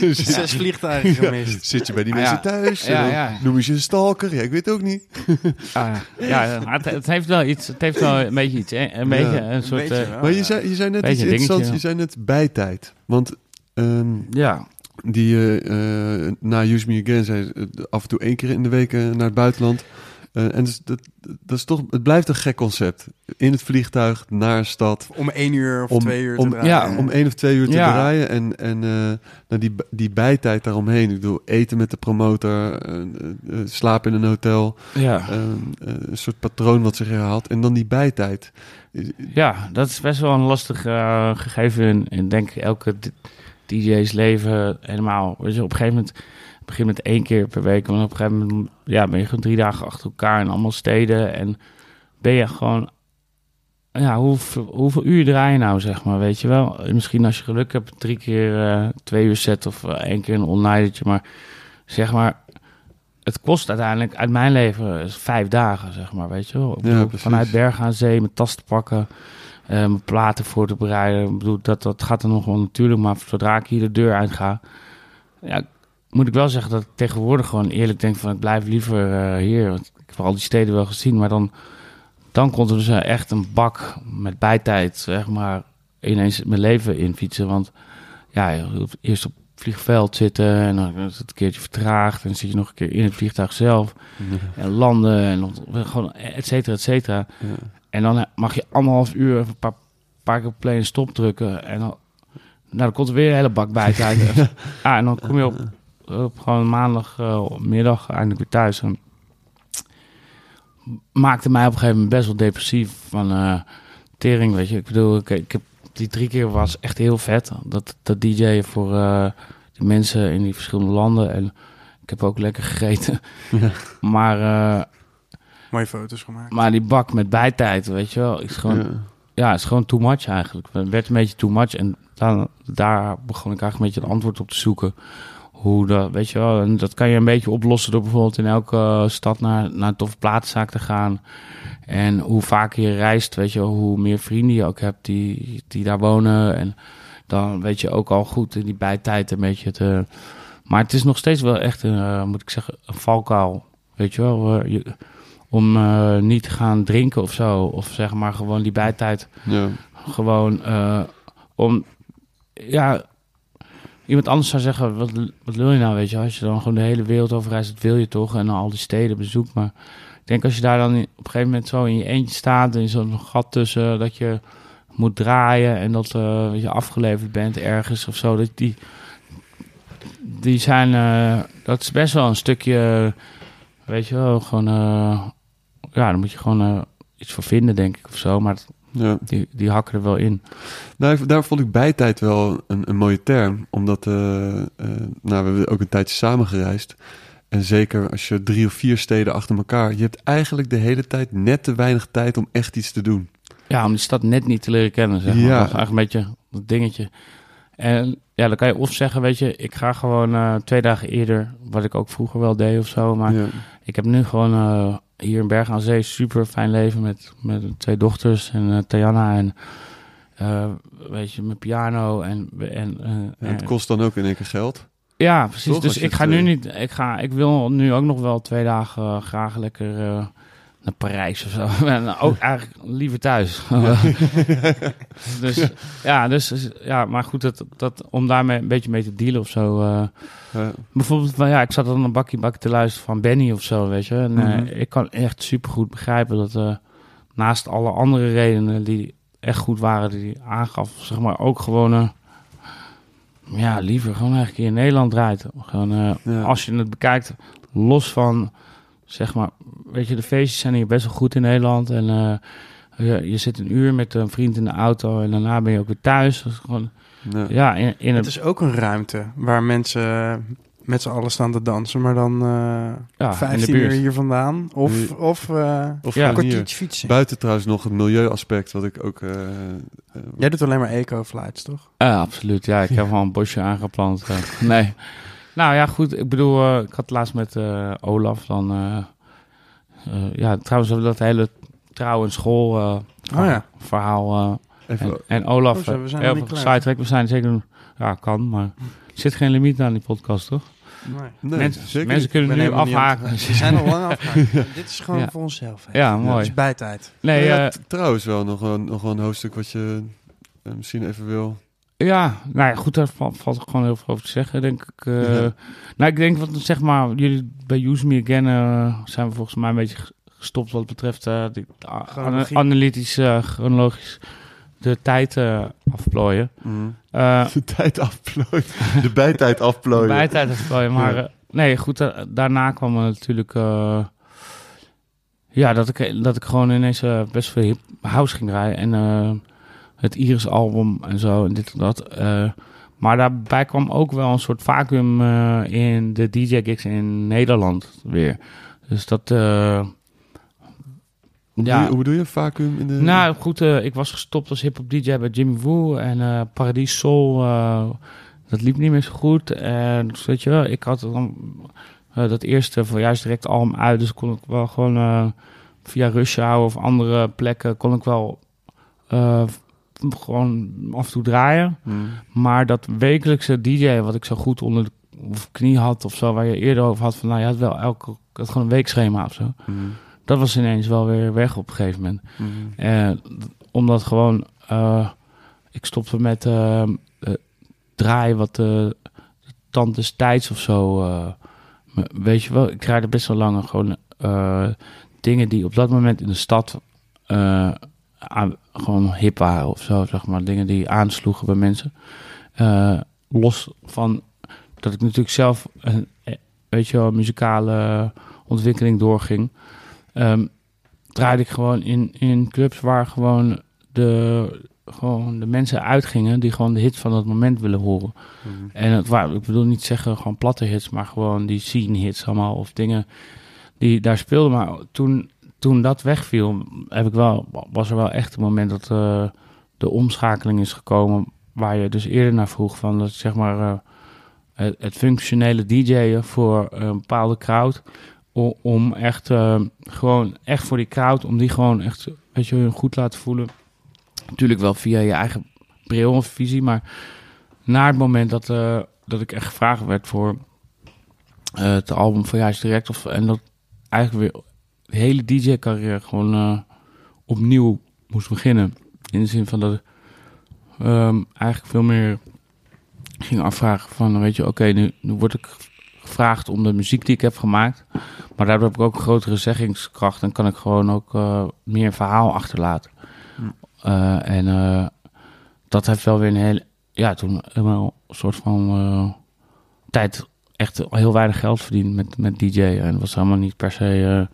Ja, Zes vliegtuigen gemist. Zit je bij die Ah, mensen ja. thuis? Ja, ze je een stalker? Ja, ik weet het ook niet. ah, ja, maar het, het heeft wel iets, het heeft wel een beetje iets, hè, een beetje een soort, beetje eh, maar je zei, je zei net iets interessants. Je zei net bijtijd. Want ehm, ja, die eh, eh, na Use Me Again zei eh, af en toe één keer in de week naar het buitenland. Eh, en dus, dat, dat is toch, het blijft een gek concept. In het vliegtuig, naar een stad. Om één uur of Om- twee uur om- te draaien. ja, Om één of twee uur te Ja. draaien. En, en eh, nou, die, die bijtijd daaromheen. Ik bedoel, eten met de promotor. eh, slapen in een hotel. ja. eh, eh, een soort patroon wat zich herhaalt. En dan die bijtijd. Ja, dat is best wel een lastig gegeven in, in denk ik elke DJ's leven helemaal. Weet je, op een gegeven moment begin met één keer per week, en op een gegeven moment ja, ben je gewoon drie dagen achter elkaar in allemaal steden en ben je gewoon ja, hoeveel, hoeveel uur draai je nou, zeg maar, weet je wel? Misschien als je geluk hebt, drie keer eh, twee uur set of eh, één keer een all-nightertje, maar zeg maar, het kost uiteindelijk uit mijn leven is vijf dagen, zeg maar, weet je wel? Ja, vanuit Bergen aan Zee, mijn tas te pakken, eh, mijn platen voor te bereiden. Ik bedoel, dat, dat gaat dan nog wel natuurlijk, maar zodra ik hier de deur uit ga, ja, moet ik wel zeggen dat ik tegenwoordig gewoon eerlijk denk van, ik blijf liever eh, hier. Want ik heb al die steden wel gezien, maar dan, dan komt er dus eh, echt een bak met bijtijd, zeg maar, ineens mijn leven in fietsen. Want ja, je hoeft eerst op het vliegveld zitten en dan is het een keertje vertraagd. En dan zit je nog een keer in het vliegtuig zelf en landen en gewoon et cetera, et cetera. Ja. En dan eh, mag je anderhalf uur even een paar, paar keer op play en stop drukken. En dan, nou, dan komt er weer een hele bak bij ah, en dan kom je op, op gewoon maandagmiddag eindelijk weer thuis. En maakte mij op een gegeven moment best wel depressief van eh, tering, weet je. Ik bedoel, ik, ik heb die drie keer was echt heel vet. Dat, dat DJ'en voor eh die mensen in die verschillende landen. En ik heb ook lekker gegeten. Ja. Maar, eh, Mooie foto's gemaakt. maar die bak met bijtijd, weet je wel, is gewoon Ja. is gewoon too much eigenlijk. Het werd een beetje too much. En dan, daar begon ik eigenlijk een beetje het antwoord op te zoeken. Hoe dat, weet je wel, en dat kan je een beetje oplossen door bijvoorbeeld in elke eh, stad naar, naar een toffe platenzaak te gaan. En hoe vaker je reist, weet je wel, hoe meer vrienden je ook hebt die, die daar wonen. En dan weet je ook al goed in die bijtijd een beetje te... Maar het is nog steeds wel echt, een, eh, moet ik zeggen, een valkuil. Weet je wel, je, om eh, niet te gaan drinken of zo. Of zeg maar gewoon die bijtijd Ja. gewoon om ja iemand anders zou zeggen wat, wat wil je nou weet je als je dan gewoon de hele wereld over reist dat wil je toch? En al die steden bezoekt maar ik denk als je daar dan op een gegeven moment zo in je eentje staat en zo'n gat tussen dat je moet draaien en dat eh, je afgeleverd bent ergens of zo dat die die zijn eh, dat is best wel een stukje weet je wel gewoon eh, ja dan moet je gewoon eh, iets voor vinden denk ik of zo maar Ja. die, die hakken er wel in. Nou, daar vond ik bijtijd wel een, een mooie term. Omdat eh, eh, nou, we hebben ook een tijdje samen gereisd. En zeker als je drie of vier steden achter elkaar... je hebt eigenlijk de hele tijd net te weinig tijd om echt iets te doen. Ja, om die stad net niet te leren kennen, zeg maar. Ja. Dat is eigenlijk een beetje dat dingetje. En ja, dan kan je of zeggen, weet je, ik ga gewoon eh, twee dagen eerder, wat ik ook vroeger wel deed of zo. Maar Ja. ik heb nu gewoon hier in Bergen aan Zee super fijn leven met, met twee dochters en uh, Tajana en uh, weet je, mijn piano en... en uh, Ja, het kost dan ook in één keer geld. Ja, precies. Toch, dus ik ga nu eh, niet, ik ga, ik wil nu ook nog wel twee dagen graag lekker naar Parijs of zo. en ook eigenlijk liever thuis. dus ja, dus ja, maar goed, dat, dat, om daarmee een beetje mee te dealen of zo. Uh, ja. Bijvoorbeeld, van, ja, ik zat dan een bakje bakje te luisteren van Benny of zo, weet je. En mm Mhm. ik kan echt super goed begrijpen dat uh, naast alle andere redenen die echt goed waren, die hij aangaf, zeg maar, ook gewoon ja, liever gewoon eigenlijk in Nederland draait. Gewoon, ja. als je het bekijkt, los van, zeg maar, weet je, de feestjes zijn hier best wel goed in Nederland. En uh, je, je, zit een uur met een vriend in de auto en daarna ben je ook weer thuis. Dat is gewoon, ja, ja in, in het is ook een ruimte waar mensen met z'n allen staan te dansen, maar dan uh, ja, 15 uur hier vandaan. Of, of, uh, of ja, een kwartiertje fietsen. Buiten trouwens nog het milieuaspect, wat ik ook... Uh, Jij doet alleen maar eco-flights, toch? Ja, absoluut. Ja, ik heb wel een bosje aangeplant. nee. Nou ja, goed. Ik bedoel, eh, ik had laatst met eh, Olaf dan... eh, ja, trouwens, dat hele trouw en school eh, Oh ja. verhaal... eh, Even, en, en Olaf, Oh, zo, we zijn heel veel. We zijn zeker... Ja, kan, maar... Er zit geen limiet aan die podcast, toch? Nee. nee, mensen zeker mensen kunnen nu afhaken. Ze zijn al lang afgehaakt. Dit is gewoon Ja. voor onszelf. hè. Ja, Het mooi. is bijtijd. Nee, ja, trouwens wel nog wel, nog wel een hoofdstuk wat je misschien even wil... Ja, nou ja, goed, daar valt, gewoon heel veel over te zeggen, denk ik. eh. Ja. Nou, ik denk, wat zeg maar, jullie bij Use Me Again eh, zijn we volgens mij een beetje ges- gestopt wat betreft eh, die, a- Chronologie. analytisch, chronologisch de tijd afplooien. Eh, De tijd afplooien. De bijtijd afplooien. bij tijd afplooien, maar Ja. nee, goed, daarna kwam er natuurlijk... ja, dat ik, dat ik gewoon ineens best veel house ging draaien. En het Iris-album en zo en dit en dat. eh, maar daarbij kwam ook wel een soort vacuüm eh, in de DJ-gigs in Nederland weer. Dus dat... eh, Hoe, Ja. je, hoe bedoel je? Vacuüm in de... nou goed, ik was gestopt als hip-hop DJ bij Jimmy Woo en Paradies Soul. dat liep niet meer zo goed. En dus weet je wel, ik had dan dat eerste voor juist direct album uit, dus kon ik wel gewoon via Rush Hour of andere plekken kon ik wel gewoon af en toe draaien. Hmm. Maar dat wekelijkse DJ, wat ik zo goed onder de knie had of zo, waar je eerder over had van, nou, je had wel elke, had gewoon een weekschema of zo. Hmm. Dat was ineens wel weer weg op een gegeven moment. Hmm. Eh, omdat gewoon, eh, ik stopte met eh, draaien wat de tand des tijds of zo. weet je wel, ik draaide best wel lang gewoon dingen die op dat moment in de stad aan- gewoon hip waren of zo, zeg maar. Dingen die aansloegen bij mensen. Eh, los van dat ik natuurlijk zelf een, eh, weet je wel, een muzikale ontwikkeling doorging. Ehm, draaide ik gewoon in, in clubs waar gewoon de, gewoon de mensen uitgingen die gewoon de hits van dat moment willen horen. Hmm. En het waar, ik bedoel niet zeggen gewoon platte hits, maar gewoon die scene hits allemaal of dingen die daar speelden. Maar toen, toen dat wegviel, heb ik wel, was er wel echt een moment dat eh, de omschakeling is gekomen waar je dus eerder naar vroeg van dat zeg maar eh, het, functionele DJ'en voor een bepaalde crowd om echt eh, gewoon echt voor die crowd om die gewoon echt weet je hun goed laten voelen. Natuurlijk wel via je eigen bril of visie, maar na het moment dat, dat ik echt gevraagd werd voor het album van Juist Direct of en dat eigenlijk weer hele DJ carrière gewoon eh, opnieuw moest beginnen in de zin van dat ik ehm, eigenlijk veel meer ging afvragen van weet je oké nu, nu word ik gevraagd om de muziek die ik heb gemaakt maar daardoor heb ik ook een grotere zeggingskracht en kan ik gewoon ook eh, meer verhaal achterlaten. Hm. Eh, en eh, dat heeft wel weer een hele, ja, toen helemaal een soort van tijd echt heel weinig geld verdiend met, met DJ. En het was helemaal niet per se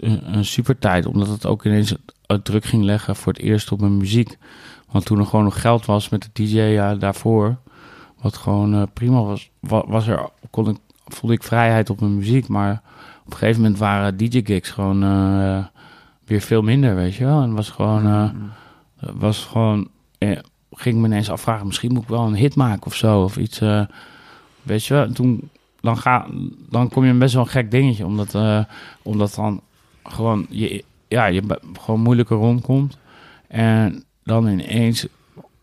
een, een super tijd, omdat het ook ineens druk ging leggen voor het eerst op mijn muziek. Want toen er gewoon nog geld was met de DJ ja, daarvoor, wat gewoon eh, prima was, wa- was er, kon ik, voelde ik vrijheid op mijn muziek. Maar op een gegeven moment waren DJ-gigs gewoon eh, weer veel minder, weet je wel. En was gewoon, eh, was gewoon, eh, ging ik me ineens afvragen, misschien moet ik wel een hit maken of zo, of iets, weet je wel. En toen, dan, ga, dan kom je in best wel een gek dingetje, omdat, omdat dan gewoon je, ja, je gewoon moeilijker rondkomt. En dan ineens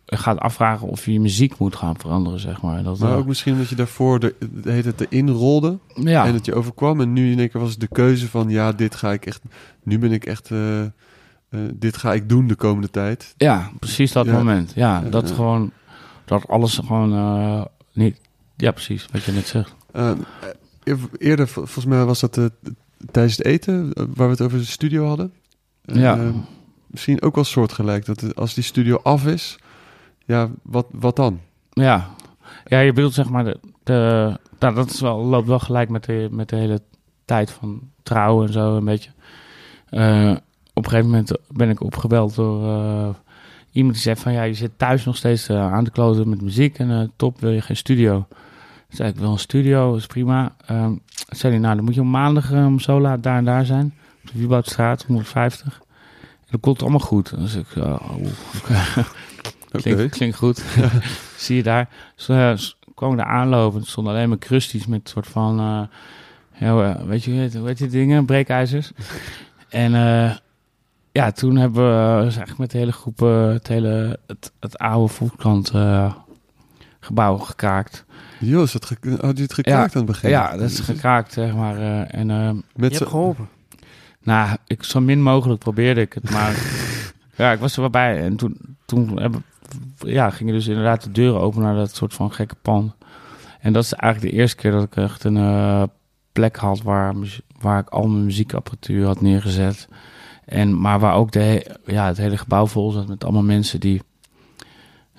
gaat afvragen of je je muziek moet gaan veranderen, zeg maar. Dat, Maar eh, ook misschien dat je daarvoor de, de, heet het erin rolde ja. en het je overkwam. En nu in één keer was de keuze van ja, dit ga ik echt. Nu ben ik echt. eh, eh, dit ga ik doen de komende tijd. Ja, precies dat Ja. moment. Ja, dat gewoon, dat alles gewoon niet, ja precies, wat je net zegt. Eer- eerder, vol- volgens mij was dat eh, tijdens het eten, eh, waar we het over de studio hadden. Eh, Ja. misschien ook wel soortgelijk. Dat als die studio af is, ja, wat, wat dan? Ja. ja, je bedoelt zeg maar, de, de, nou, dat is wel, loopt wel gelijk met de, met de hele tijd van trouwen en zo een beetje. Eh, op een gegeven moment ben ik opgebeld door iemand die zei van, ja, je zit thuis nog steeds aan de kloten met muziek en top, wil je geen studio? Toen zei ik, wil een studio, is prima. Ehm zei hij, nou, dan moet je op maandag om zo laat daar en daar zijn. Op de Wieboudstraat, 150. En dat komt allemaal goed. Dus ik, uh, Oké. Klinkt, klinkt goed. Zie je daar. Dus, eh, s- kwam ik daar aanlopen. Er stonden alleen maar crusties met een soort van... eh, ja, eh, weet je, heet die dingen? Breekijzers. en ja, toen hebben we dus eigenlijk met de hele groep het, hele, het, het oude Volkskrant eh, gebouw gekraakt. Jo, is dat had je het gekraakt aan het begin? Ja, dat is gekraakt, zeg maar. eh, en eh, Je hebt geholpen. nou, ik, zo min mogelijk probeerde ik het, maar ja, ik was er wel bij. En toen, toen hebben, ja, gingen dus inderdaad de deuren open naar dat soort van gekke pand. En dat is eigenlijk de eerste keer dat ik echt een eh, plek had waar, waar ik al mijn muziekapparatuur had neergezet. En, maar waar ook de, ja, het hele gebouw vol zat met allemaal mensen die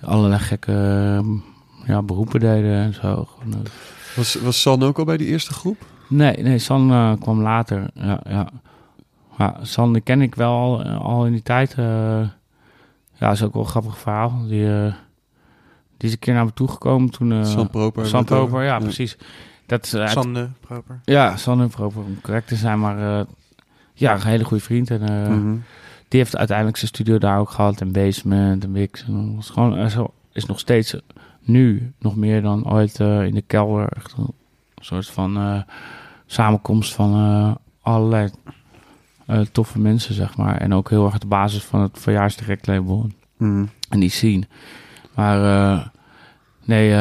allerlei gekke eh, ja, beroepen deden en zo. Was, was San ook al bij die eerste groep? Nee, nee, San eh, kwam later. Ja, ja. ja San die ken ik wel al, al in die tijd. eh. ja, is ook wel een grappig verhaal. Die, eh, die is een keer naar me toegekomen toen... eh San Proper. San Proper, ja, precies. Dat, Sande, proper. ja, San Proper, om correct te zijn, maar... eh, ja, een hele goede vriend. En eh, mhm. die heeft uiteindelijk zijn studio daar ook gehad. En Basement en Wix. En was gewoon, zo- is nog steeds nu nog meer dan ooit eh, in de kelder. Echt een soort van eh, samenkomst van eh, allerlei toffe mensen, zeg maar. En ook heel erg de basis van het verjaarsdirect label Mhm. en die scene. Maar nee,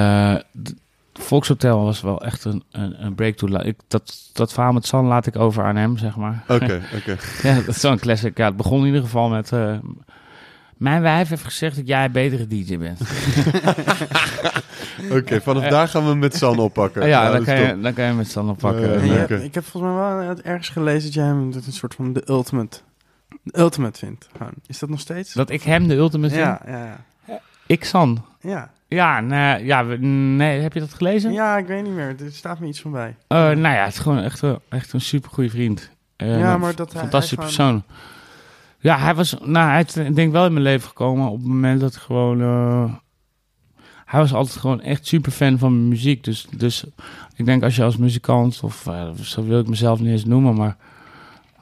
Volkshotel was wel echt een, een, een breakthrough. Ik, dat, dat verhaal met San laat ik over aan hem, zeg maar. Oké, oké. Ja, dat is zo'n classic. Ja, het begon in ieder geval met... mijn wijf heeft gezegd dat jij een betere DJ bent. Oké, vanaf daar gaan we met San oppakken. ja, dan, dat is kan je, dan kan je met San oppakken. Eh, ik heb volgens mij wel ergens gelezen dat jij hem dat een soort van de ultimate, de ultimate vindt. Is dat nog steeds? dat ik hem de ultimate vind. ja, ja, ja. Ik San. Ja. Ja, nee, ja, nee, heb je dat gelezen? ja, ik weet niet meer. Er staat me iets van bij. Eh, nou ja, het is gewoon echt, een- echt een supergoeie vriend. Eh, Ja, maar dat Fantastische persoon. Ja, hij was, nou, hij is denk ik wel in mijn leven gekomen op het moment dat gewoon... eh, hij was altijd gewoon echt super fan van mijn muziek. Dus, dus ik denk als je als muzikant, of eh, zo wil ik mezelf niet eens noemen, maar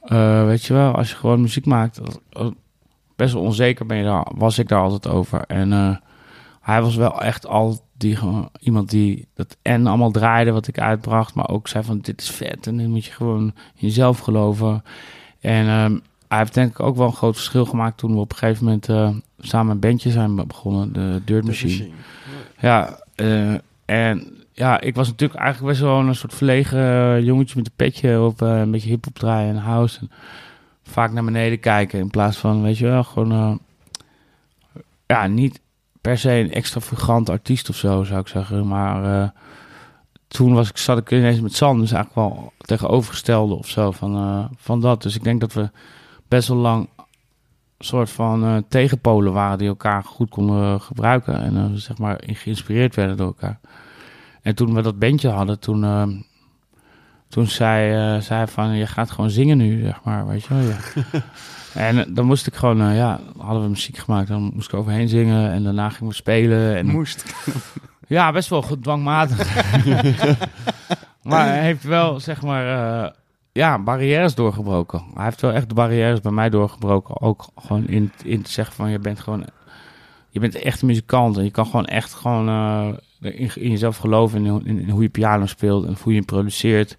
eh, weet je wel, als je gewoon muziek maakt, eh, best wel onzeker ben je daar, was ik daar altijd over. En eh, hij was wel echt al die, iemand die dat en allemaal draaide wat ik uitbracht, maar ook zei van dit is vet en dan moet je gewoon in jezelf geloven. En ehm, hij heeft denk ik ook wel een groot verschil gemaakt toen we op een gegeven moment eh, samen een bandje zijn begonnen, de Dirt Machine. Ja, eh, en ja, ik was natuurlijk eigenlijk best wel een soort verlegen eh, jongetje met een petje op, een beetje hip-hop draaien en house. En vaak naar beneden kijken in plaats van, weet je wel, gewoon, ja, niet per se een extravagant artiest of zo, zou ik zeggen. Maar toen was ik, zat ik ineens met San, dus eigenlijk wel tegenovergestelde of zo van, van dat. Dus ik denk dat we best wel lang soort van eh, tegenpolen waren die elkaar goed konden gebruiken. En eh, zeg maar geïnspireerd werden door elkaar. En toen we dat bandje hadden, toen, eh, toen zei, eh, zei hij van, je gaat gewoon zingen nu, zeg maar, weet je wel. Ja. en eh, dan moest ik gewoon, eh, ja, hadden we muziek gemaakt, dan moest ik overheen zingen en daarna gingen we spelen. En, Moest. ja, best wel gedwangmatig. maar hij heeft wel, zeg maar, eh, ja, barrières doorgebroken. Hij heeft wel echt de barrières bij mij doorgebroken. Ook gewoon in, in te zeggen van, je bent gewoon... Je bent echt een muzikant en je kan gewoon echt gewoon eh, in, in jezelf geloven. In, in, in hoe je piano speelt en hoe je produceert.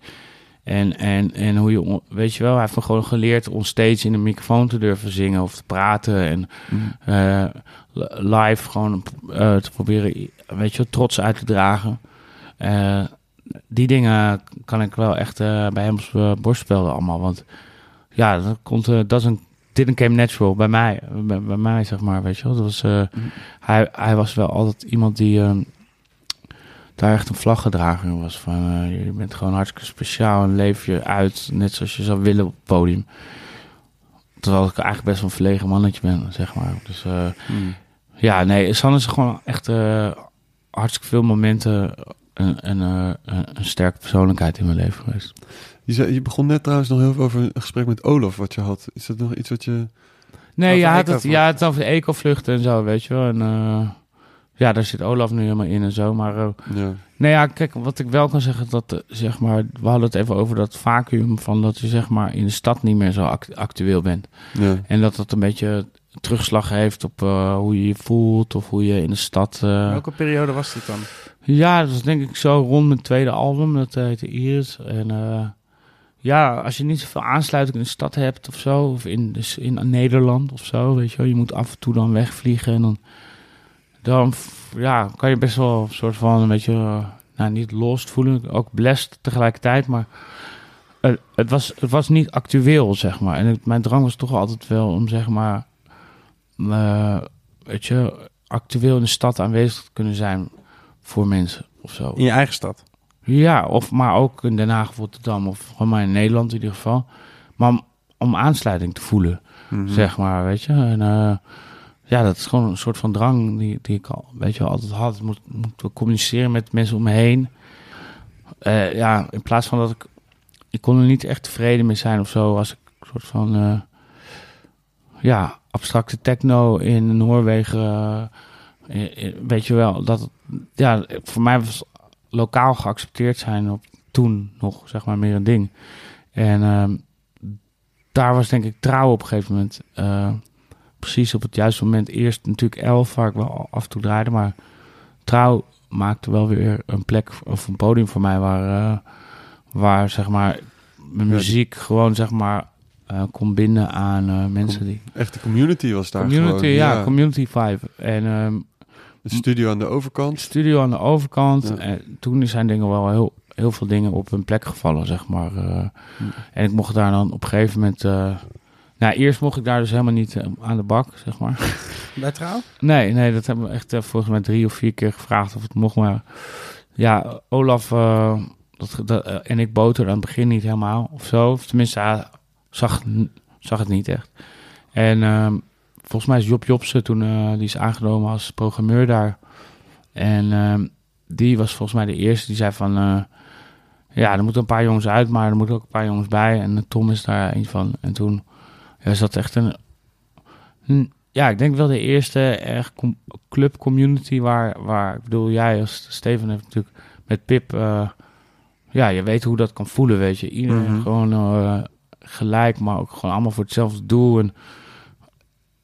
En, en, en hoe je, weet je wel, hij heeft me gewoon geleerd om steeds in een microfoon te durven zingen of te praten. En eh, li- live gewoon eh, te proberen, weet je, wel, trots uit te dragen. Die dingen kan ik wel echt eh, bij hem op borst spelen allemaal. Want ja, dat komt, eh, dat is een didn't came natural bij mij, bij, bij mij zeg maar, weet je wel. Dat was, eh, hij, hij was wel altijd iemand die daar echt een vlaggedrager in was. Van, je bent gewoon hartstikke speciaal en leef je uit net zoals je zou willen op het podium. Terwijl ik eigenlijk best wel een verlegen mannetje ben, zeg maar. Dus eh, ja, nee, San is gewoon echt hartstikke veel momenten een, een, eh, een, een sterke persoonlijkheid in mijn leven geweest. Je, zei, je begon net trouwens nog heel veel over een gesprek met Olaf wat je had. Is dat nog iets wat je... Nee, ja, het, ja, het over de ecovluchten en zo, weet je wel. En eh, ja, daar zit Olaf nu helemaal in en zo. Maar eh, Ja. nee, ja, kijk, wat ik wel kan zeggen, dat zeg maar, we hadden het even over dat vacuüm van dat je zeg maar in de stad niet meer zo act- actueel bent. Ja. En dat dat een beetje terugslag heeft op eh, hoe je je voelt of hoe je in de stad... eh, Welke periode was dit dan? Ja, dat was denk ik zo rond mijn tweede album. Dat heette Iris. En eh, ja, als je niet zoveel aansluiting in de stad hebt of zo, of in, dus in Nederland of zo, weet je wel, je moet af en toe dan wegvliegen en dan, dan ja, kan je best wel een soort van een beetje, nou niet lost voelen, ook blessed tegelijkertijd, maar het, was, het was niet actueel, zeg maar. En mijn drang was toch altijd wel om, zeg maar, eh, weet je, actueel in de stad aanwezig te kunnen zijn voor mensen of zo. In je eigen stad? Ja, of maar ook in Den Haag of Rotterdam of gewoon maar in Nederland in ieder geval. Maar om, om aansluiting te voelen, Mhm. zeg maar, weet je. En eh, ja, dat is gewoon een soort van drang die, die ik al, weet je, altijd had. Ik moet, moet communiceren met mensen om me heen. Eh, ja, in plaats van dat ik... Ik kon er niet echt tevreden mee zijn of zo. Als ik een soort van... eh, ja, abstracte techno in Noorwegen... eh, eh, weet je wel, dat... Ja, voor mij was lokaal geaccepteerd zijn op toen nog, zeg maar, meer een ding. En ehm, daar was denk ik trouw op een gegeven moment. eh, precies op het juiste moment. Eerst natuurlijk elf, waar ik wel af en toe draaide. Maar trouw maakte wel weer een plek of een podium voor mij waar, waar zeg maar mijn Ja, muziek gewoon zeg maar eh, kon binden aan mensen die... Echte community was daar Community, gewoon. ja, community vibe. En ehm, De studio aan de overkant. studio aan de overkant. Ja. En toen zijn dingen wel heel, heel veel dingen op hun plek gevallen, zeg maar. eh. En ik mocht daar dan op een gegeven moment... eh, nou, eerst mocht ik daar dus helemaal niet eh, aan de bak, zeg maar. Bij trouw? Nee, nee, dat hebben we echt eh, volgens mij drie of vier keer gevraagd of het mocht. Maar ja, Olaf eh, dat, dat, en ik boter aan het begin niet helemaal of zo. Of tenminste, hij zag, zag het niet echt. En ehm, volgens mij is Job Jobsen toen, eh, die is aangenomen als programmeur daar. En ehm, die was volgens mij de eerste die zei van... eh, ja, er moeten een paar jongens uit, maar er moeten ook een paar jongens bij. En Tom is daar een van. En toen ja, is dat echt een... een- ja, ik denk wel de eerste echt com- club community waar, waar... Ik bedoel, jij als Steven heeft natuurlijk met Pip... eh, ja, je weet hoe dat kan voelen, weet je. Iedereen Mhm. gewoon eh, gelijk, maar ook gewoon allemaal voor hetzelfde doel. En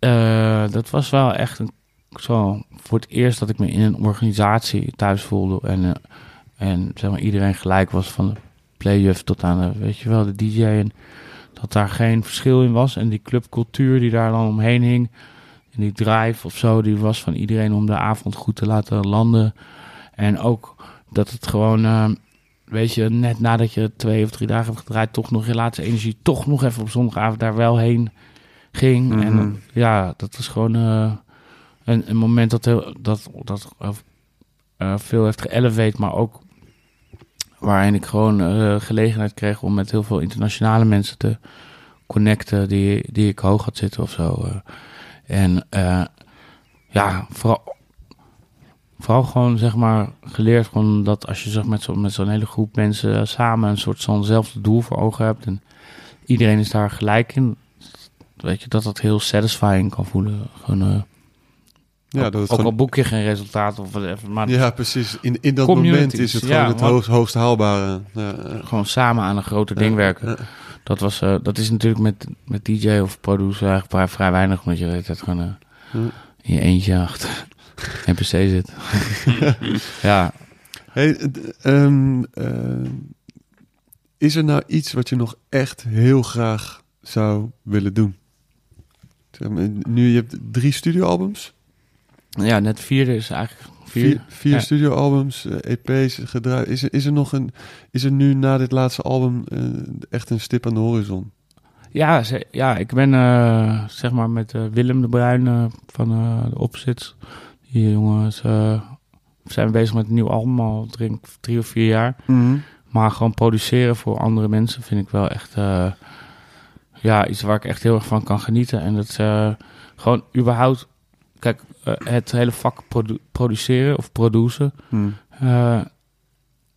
eh, dat was wel echt een, zo voor het eerst dat ik me in een organisatie thuis voelde. En, eh, en zeg maar, iedereen gelijk was van de playyuf tot aan de, weet je wel, de DJ. En dat daar geen verschil in was. En die clubcultuur die daar dan omheen hing. En die drive of zo, die was van iedereen om de avond goed te laten landen. En ook dat het gewoon, eh, weet je, net nadat je twee of drie dagen hebt gedraaid, toch nog je laatste energie, toch nog even op zondagavond daar wel heen ging. Mhm. En dan, ja, dat was gewoon eh, een, een moment dat, heel, dat, dat eh, eh, veel heeft geëlevate, maar ook waarin ik gewoon gelegenheid kreeg om met heel veel internationale mensen te connecten die, die ik hoog had zitten of zo. En ja, vooral, vooral gewoon zeg maar geleerd gewoon dat als je zeg, met zo'n met zo'n hele groep mensen samen een soort zo'nzelfde doel voor ogen hebt en iedereen is daar gelijk in, weet je, dat dat heel satisfying kan voelen. Gewoon, eh, Ja, dat ook gewoon- al boek je geen resultaat of whatever, maar Ja, precies. In, in dat moment is het ja, gewoon het hoogst, hoogst haalbare. Ja, gewoon samen aan een groter ding werken. Dat, was, eh, dat is natuurlijk met, met DJ of producer eigenlijk vrij, vrij weinig, omdat je hele tijd gewoon eh, in je eentje achter NPC zit. ja, Hey, ehm, eh, is er nou iets wat je nog echt heel graag zou willen doen? Maar, nu je hebt drie studioalbums, ja, net vierde is eigenlijk vier. vier, vier ja. studioalbums, eh, EP's gedraaid. Is er, is er nog een, is er nu na dit laatste album eh, echt een stip aan de horizon? Ja, ze- ja, ik ben eh, zeg maar met Willem de Bruin van de Opzits. Die jongens zijn bezig met een nieuw album al drie, drie of vier jaar. Maar gewoon produceren voor andere mensen vind ik wel echt ja, iets waar ik echt heel erg van kan genieten. En dat eh, gewoon überhaupt, kijk, eh, het hele vak produ- produceren of produceren. Hmm. eh,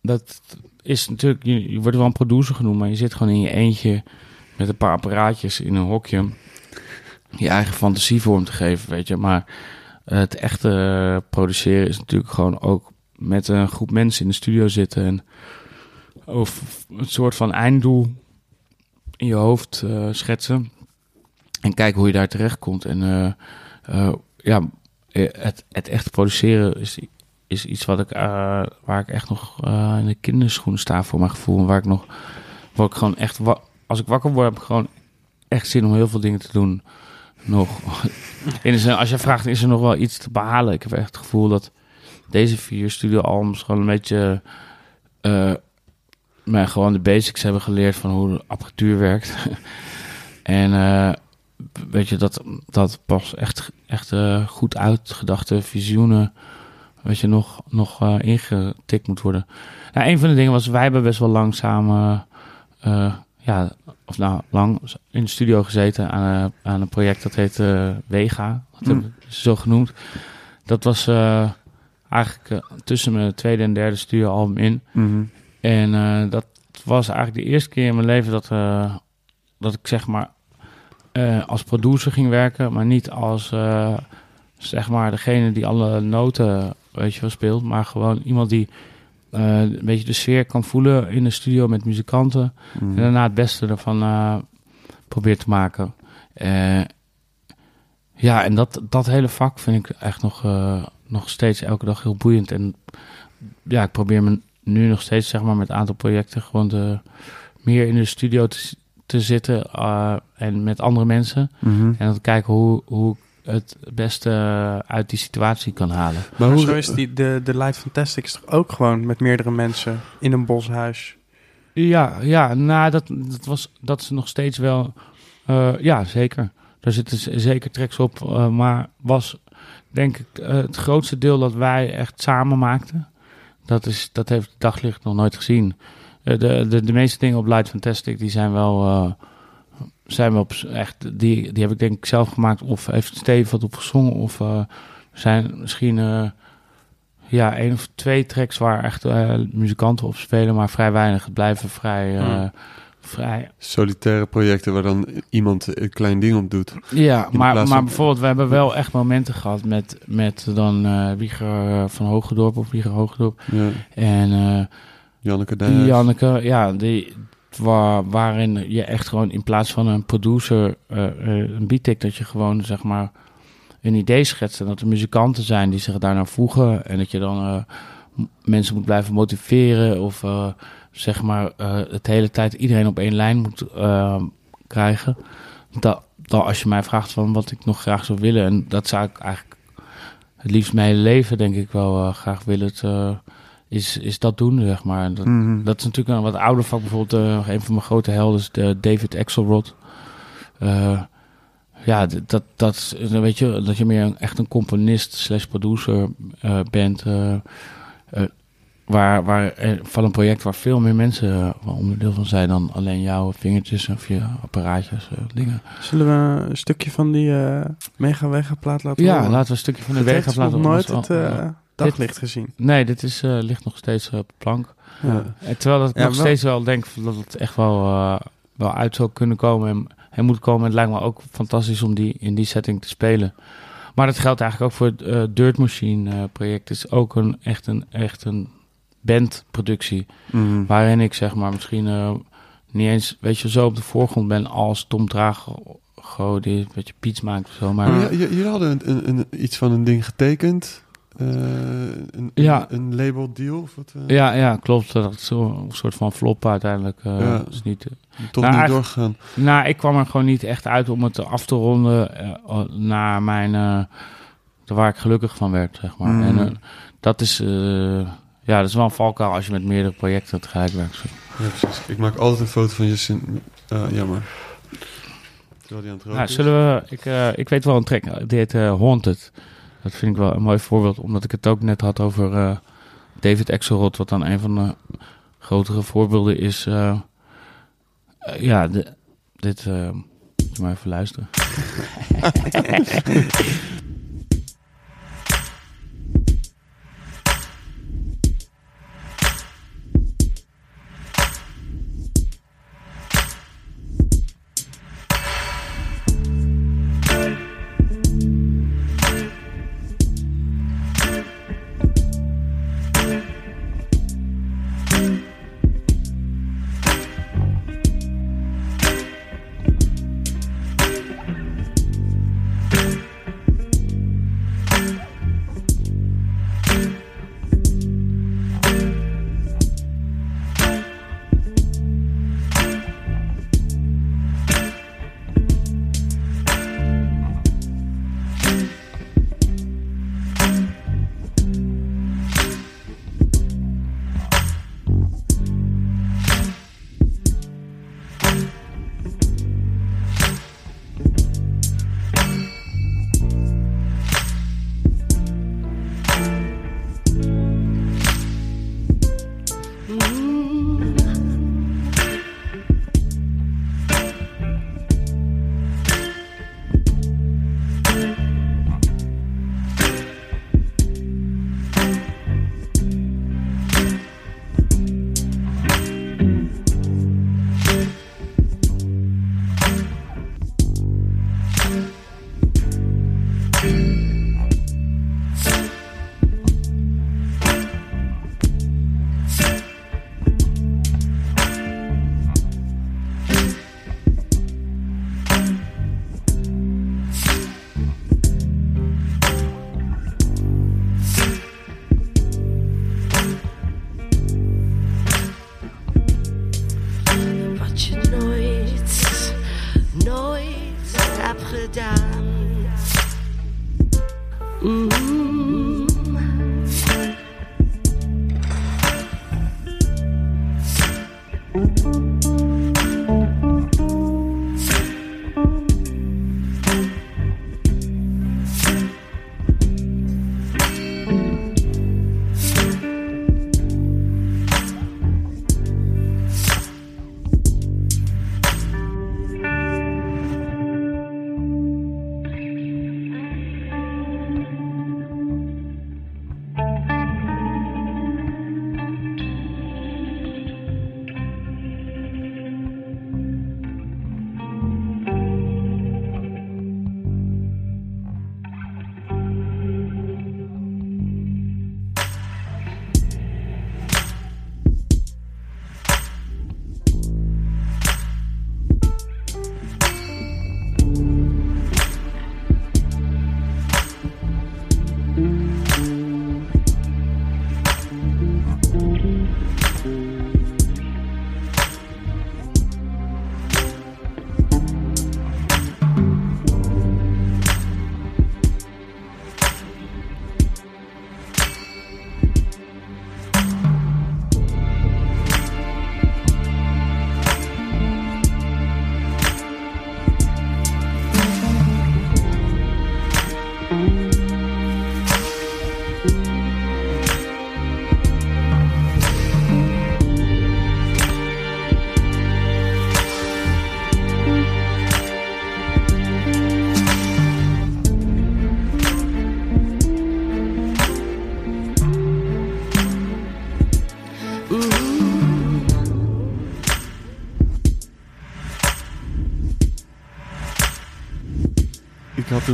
dat is natuurlijk, je, je wordt wel een producer genoemd, maar je zit gewoon in je eentje met een paar apparaatjes in een hokje. Je eigen fantasie vorm te geven, weet je. Maar het echte produceren is natuurlijk gewoon ook met een groep mensen in de studio zitten en of een soort van einddoel in je hoofd eh, schetsen. en kijken hoe je daar terecht komt. En eh, eh, ja, het, het echt produceren is, is iets wat ik, waar ik echt nog in de kinderschoenen sta voor mijn gevoel. En waar ik nog, waar ik gewoon echt, als ik wakker word, heb ik gewoon echt zin om heel veel dingen te doen. Nog. In als je vraagt, is er nog wel iets te behalen? Ik heb echt het gevoel dat deze vier studioalbums gewoon een beetje mij gewoon de basics hebben geleerd van hoe de apparatuur werkt. en eh, weet je, dat, dat pas echt, echt eh, goed uitgedachte visioenen, weet je, nog, nog eh, ingetikt moet worden. Nou, een van de dingen was, wij hebben best wel lang samen, eh, ja, of nou, lang in de studio gezeten aan, een- aan een project dat heet Wega. Dat hebben ze zo genoemd. Dat was eigenlijk tussen mijn tweede en derde studioalbum in. Mhm. En eh, dat was eigenlijk de eerste keer in mijn leven dat, eh, dat ik zeg maar eh, als producer ging werken, maar niet als zeg maar degene die alle noten weet je wel speelt, maar gewoon iemand die een beetje de sfeer kan voelen in de studio met muzikanten Mhm. en daarna het beste ervan probeert te maken. Ja, en dat, dat hele vak vind ik echt nog, nog steeds elke dag heel boeiend. En ja, ik probeer me nu nog steeds zeg maar, met een aantal projecten gewoon de, meer in de studio te, te zitten eh, en met andere mensen. Mhm. En dan te kijken hoe, hoe ik het beste uit die situatie kan halen. Maar Maar hoe zo is die, de, de Light Fantastic is toch ook gewoon met meerdere mensen in een boshuis? Ja, ja nou, dat, dat, was, dat is nog steeds wel... eh, ja, zeker. Daar zitten zeker tracks op. eh, maar was, denk ik, het grootste deel dat wij echt samen maakten. Dat, is, dat heeft daglicht nog nooit gezien. Eh, de, de, de meeste dingen op Light Fantastic, die zijn wel... eh, zijn wel echt, die, die heb ik denk ik zelf gemaakt. Of heeft Steve wat op gezongen. Of er zijn misschien... ja, één of twee tracks waar echt muzikanten op spelen, maar vrij weinig. Het blijven vrij, Hmm. Vrij. Solitaire projecten waar dan iemand een klein ding op doet. Ja, maar, maar van- bijvoorbeeld, we hebben wel echt momenten gehad met, met dan eh Wieger eh, van Hoogedorp of Wieger Hoogedorp. Ja. En eh Janneke. Janneke, ja, die, waar, waarin je echt gewoon in plaats van een producer, eh, een beat dat je gewoon zeg maar een idee schetst en dat er muzikanten zijn die zich daarnaar voegen en dat je dan mensen moet blijven motiveren of zeg maar eh, het hele tijd iedereen op één lijn moet eh, krijgen. Dat, dat als je mij vraagt van wat ik nog graag zou willen en dat zou ik eigenlijk het liefst mijn hele leven denk ik wel eh, graag willen, het, is, is dat doen zeg maar. Dat, Mhm. dat is natuurlijk een wat ouder vak. Bijvoorbeeld een van mijn grote helden is de David Axelrod. Ja, dat, dat, weet je, dat je meer een, echt een componist slash producer bent. Waar, waar, eh, van een project waar veel meer mensen eh, onderdeel van zijn dan alleen jouw vingertjes of je apparaatjes, eh, dingen. Zullen we een stukje van die eh Mega Wega plaat laten Ja, horen? laten we een stukje van de Het weg heeft laten nog nooit het wel- eh, daglicht gezien. Nee, dit is, eh, ligt nog steeds op plank. Ja. En terwijl dat ik Ja, nog wel- steeds wel denk dat het echt wel, eh, wel uit zou kunnen komen en, en moet komen. Het lijkt me ook fantastisch om die in die setting te spelen. Maar dat geldt eigenlijk ook voor het eh, Dirt Machine eh, project. Het is ook een, echt, een, echt een bandproductie. Mhm. Waarin ik zeg maar misschien eh, niet eens, weet je, zo op de voorgrond ben als Tom Drago die een beetje piets maakt of zo. Maar jullie hadden een, een, een- iets van een ding getekend. Eh, een, Ja. een, label deal. Of wat, eh, ja, ja, klopt. Dat is zo een soort van flop uiteindelijk. Ja. is niet, Toch Nou, niet doorgegaan. Nou, ik kwam er gewoon niet echt uit om het af te ronden naar mijn... waar ik gelukkig van werd, zeg maar. Mm. En dat is... ja, dat is wel een valkuil als je met meerdere projecten tegelijk werkt. Ja, precies. Ik maak altijd een foto van je. Ah, jammer. Terwijl die aan het roken Nou, zullen we... Ik, eh, ik weet wel een track, die heet eh, Haunted. Dat vind ik wel een mooi voorbeeld, omdat ik het ook net had over eh, David Axelrod, wat dan een van de grotere voorbeelden is. ja, de, dit... moet je maar even luisteren.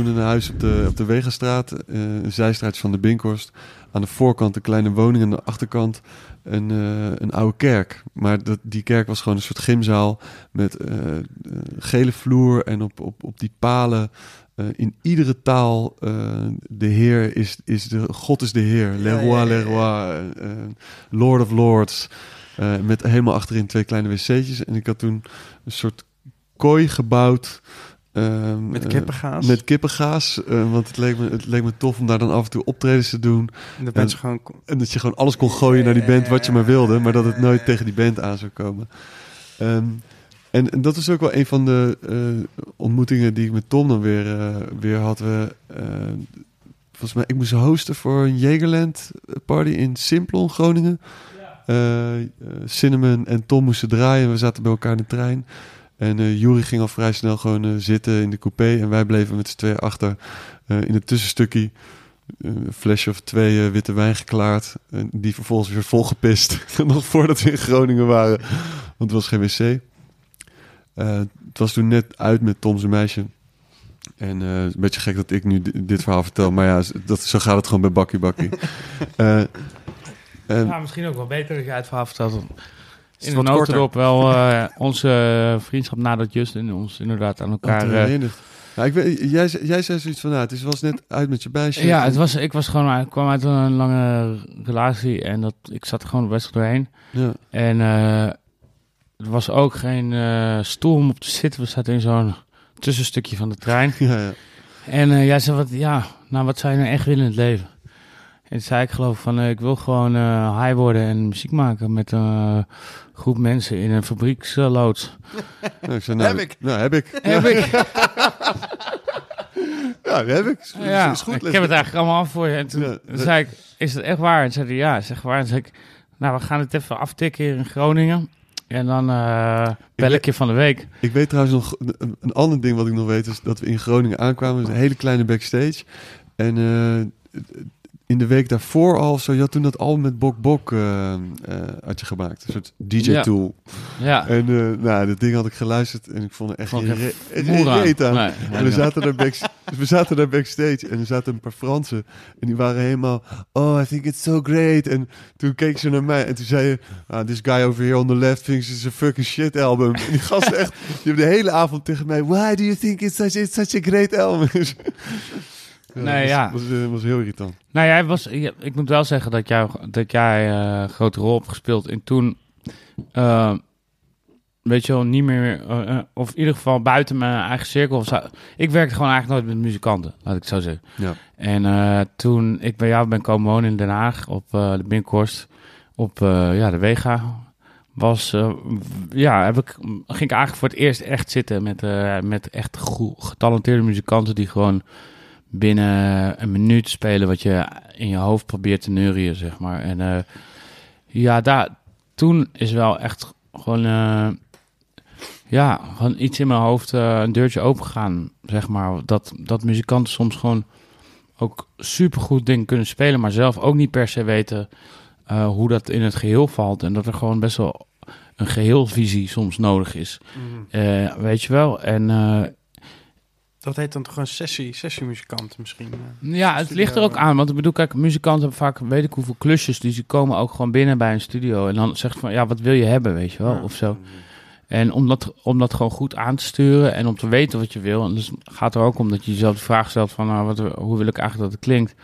Toen een huis op de, op de Wegenstraat, eh, een zijstraatje van de Binkhorst. Aan de voorkant een kleine woning, aan de achterkant een, eh, een oude kerk. Maar dat, die kerk was gewoon een soort gymzaal met eh, gele vloer en op, op, op die palen in iedere taal de Heer is, is de, God is de Heer. Le Ja, roi, ja, ja, le roi, Lord of Lords. Met helemaal achterin twee kleine wc'tjes. En ik had toen een soort kooi gebouwd. Ehm, Met eh, kippengaas. met kippengaas, eh, want het leek, me, het leek me tof om daar dan af en toe optredens te doen. En dat gewoon... En dat je gewoon alles kon gooien naar die band wat je maar wilde, maar dat het nooit tegen die band aan zou komen. Ehm, en, en dat is ook wel een van de eh, ontmoetingen die ik met Tom dan weer, eh, weer had. We, eh, volgens mij, ik moest hosten voor een Jagerland party in Simplon, Groningen. Eh, eh, Cinnamon en Tom moesten draaien. We zaten bij elkaar in de trein. En eh Jury ging al vrij snel gewoon eh, zitten in de coupé. En wij bleven met z'n tweeën achter eh, in het tussenstukje. Een flesje of twee witte wijn geklaard. En die vervolgens weer volgepist. Nog voordat we in Groningen waren. Want het was geen wc. Het was toen net uit met Tom zijn meisje. En het is een beetje gek dat ik nu di- dit verhaal vertel. Maar ja, dat, zo gaat het gewoon bij Bakkie Bakkie. En- Ja, misschien ook wel beter dat jij het verhaal vertelt. In korter. notendop wel eh, onze vriendschap nadat Justin ons inderdaad aan elkaar... Ja, ik weet, jij, zei- jij zei zoiets van, nou, het is, was net uit met je meisje. ja, het was, ik was gewoon, ik kwam uit een lange relatie en dat, ik zat er gewoon best doorheen. Ja, En eh, er was ook geen stoel om op te zitten. We zaten in zo'n tussenstukje van de trein. ja, ja. En jij zei, wat, ja, nou, wat zou je nou echt willen in het leven? En toen zei ik geloof van, eh, ik wil gewoon eh high worden en muziek maken met een eh, groep mensen in een fabrieksloods. Nou, ik zei, nou, Heb ik. Nou, heb ik. Heb ik. Ja, dat heb ik. Is, Ja, is goed. ik heb het eigenlijk allemaal af voor je. En toen Ja, toen dat- zei ik, is het echt waar? En zei hij, ja, is echt waar. En zei ik, nou, we gaan het even aftikken hier in Groningen. En dan eh bel weet- ik je van de week. Ik weet trouwens nog, een, een ander ding wat ik nog weet, is dat we in Groningen aankwamen. Dus een hele kleine backstage. En eh, in de week daarvoor al, zo, je had toen dat album met Bok Bok eh, eh, had je gemaakt. Een soort DJ-tool. Ja, En eh, nou, dat ding had ik geluisterd en ik vond er echt reet aan. Nee, En we zaten, daar back, we zaten daar backstage en er zaten een paar Fransen. En die waren helemaal, oh, I think it's so great. En toen keek ze naar mij en toen zei je, ah, this guy over here on the left thinks it's a fucking shit album. En die gasten echt, die hebben de hele avond tegen mij, why do you think it's such, it's such a great album? ja, Nee, was, ja. Was, eh, was heel irritant. Nou, jij was, ja, ik moet wel zeggen dat, jou, dat jij eh, een grote rol hebt gespeeld. En toen, eh, weet je wel, niet meer, eh, eh, of in ieder geval buiten mijn eigen cirkel. Of zo. Ik werkte gewoon eigenlijk nooit met muzikanten, laat ik het zo zeggen. Ja. En eh, toen ik bij jou ben komen wonen in Den Haag, op eh, de Binkhorst, op eh, ja, de Wega, was, eh, ja, heb ik, ging ik eigenlijk voor het eerst echt zitten met, eh, met echt goed, getalenteerde muzikanten die gewoon binnen een minuut spelen wat je in je hoofd probeert te neurien, zeg maar. En eh, ja, daar, toen is wel echt gewoon, eh, ja, gewoon iets in mijn hoofd, eh, een deurtje opengegaan, zeg maar. Dat, dat muzikanten soms gewoon ook supergoed dingen kunnen spelen, maar zelf ook niet per se weten hoe dat in het geheel valt. En dat er gewoon best wel een geheelvisie soms nodig is. Eh, weet je wel? En Dat heet dan toch een sessie, sessiemuzikant misschien. eh. ja, het ligt er ook aan. Want ik bedoel, kijk, muzikanten hebben vaak weet ik hoeveel klusjes. Dus die komen ook gewoon binnen bij een studio. En dan zegt van, ja, wat wil je hebben, weet je wel? Ja. Of zo. En om dat, om dat gewoon goed aan te sturen en om te weten wat je wil. En dus gaat er ook om dat je jezelf de vraag stelt van, nou, wat, hoe wil ik eigenlijk dat het klinkt?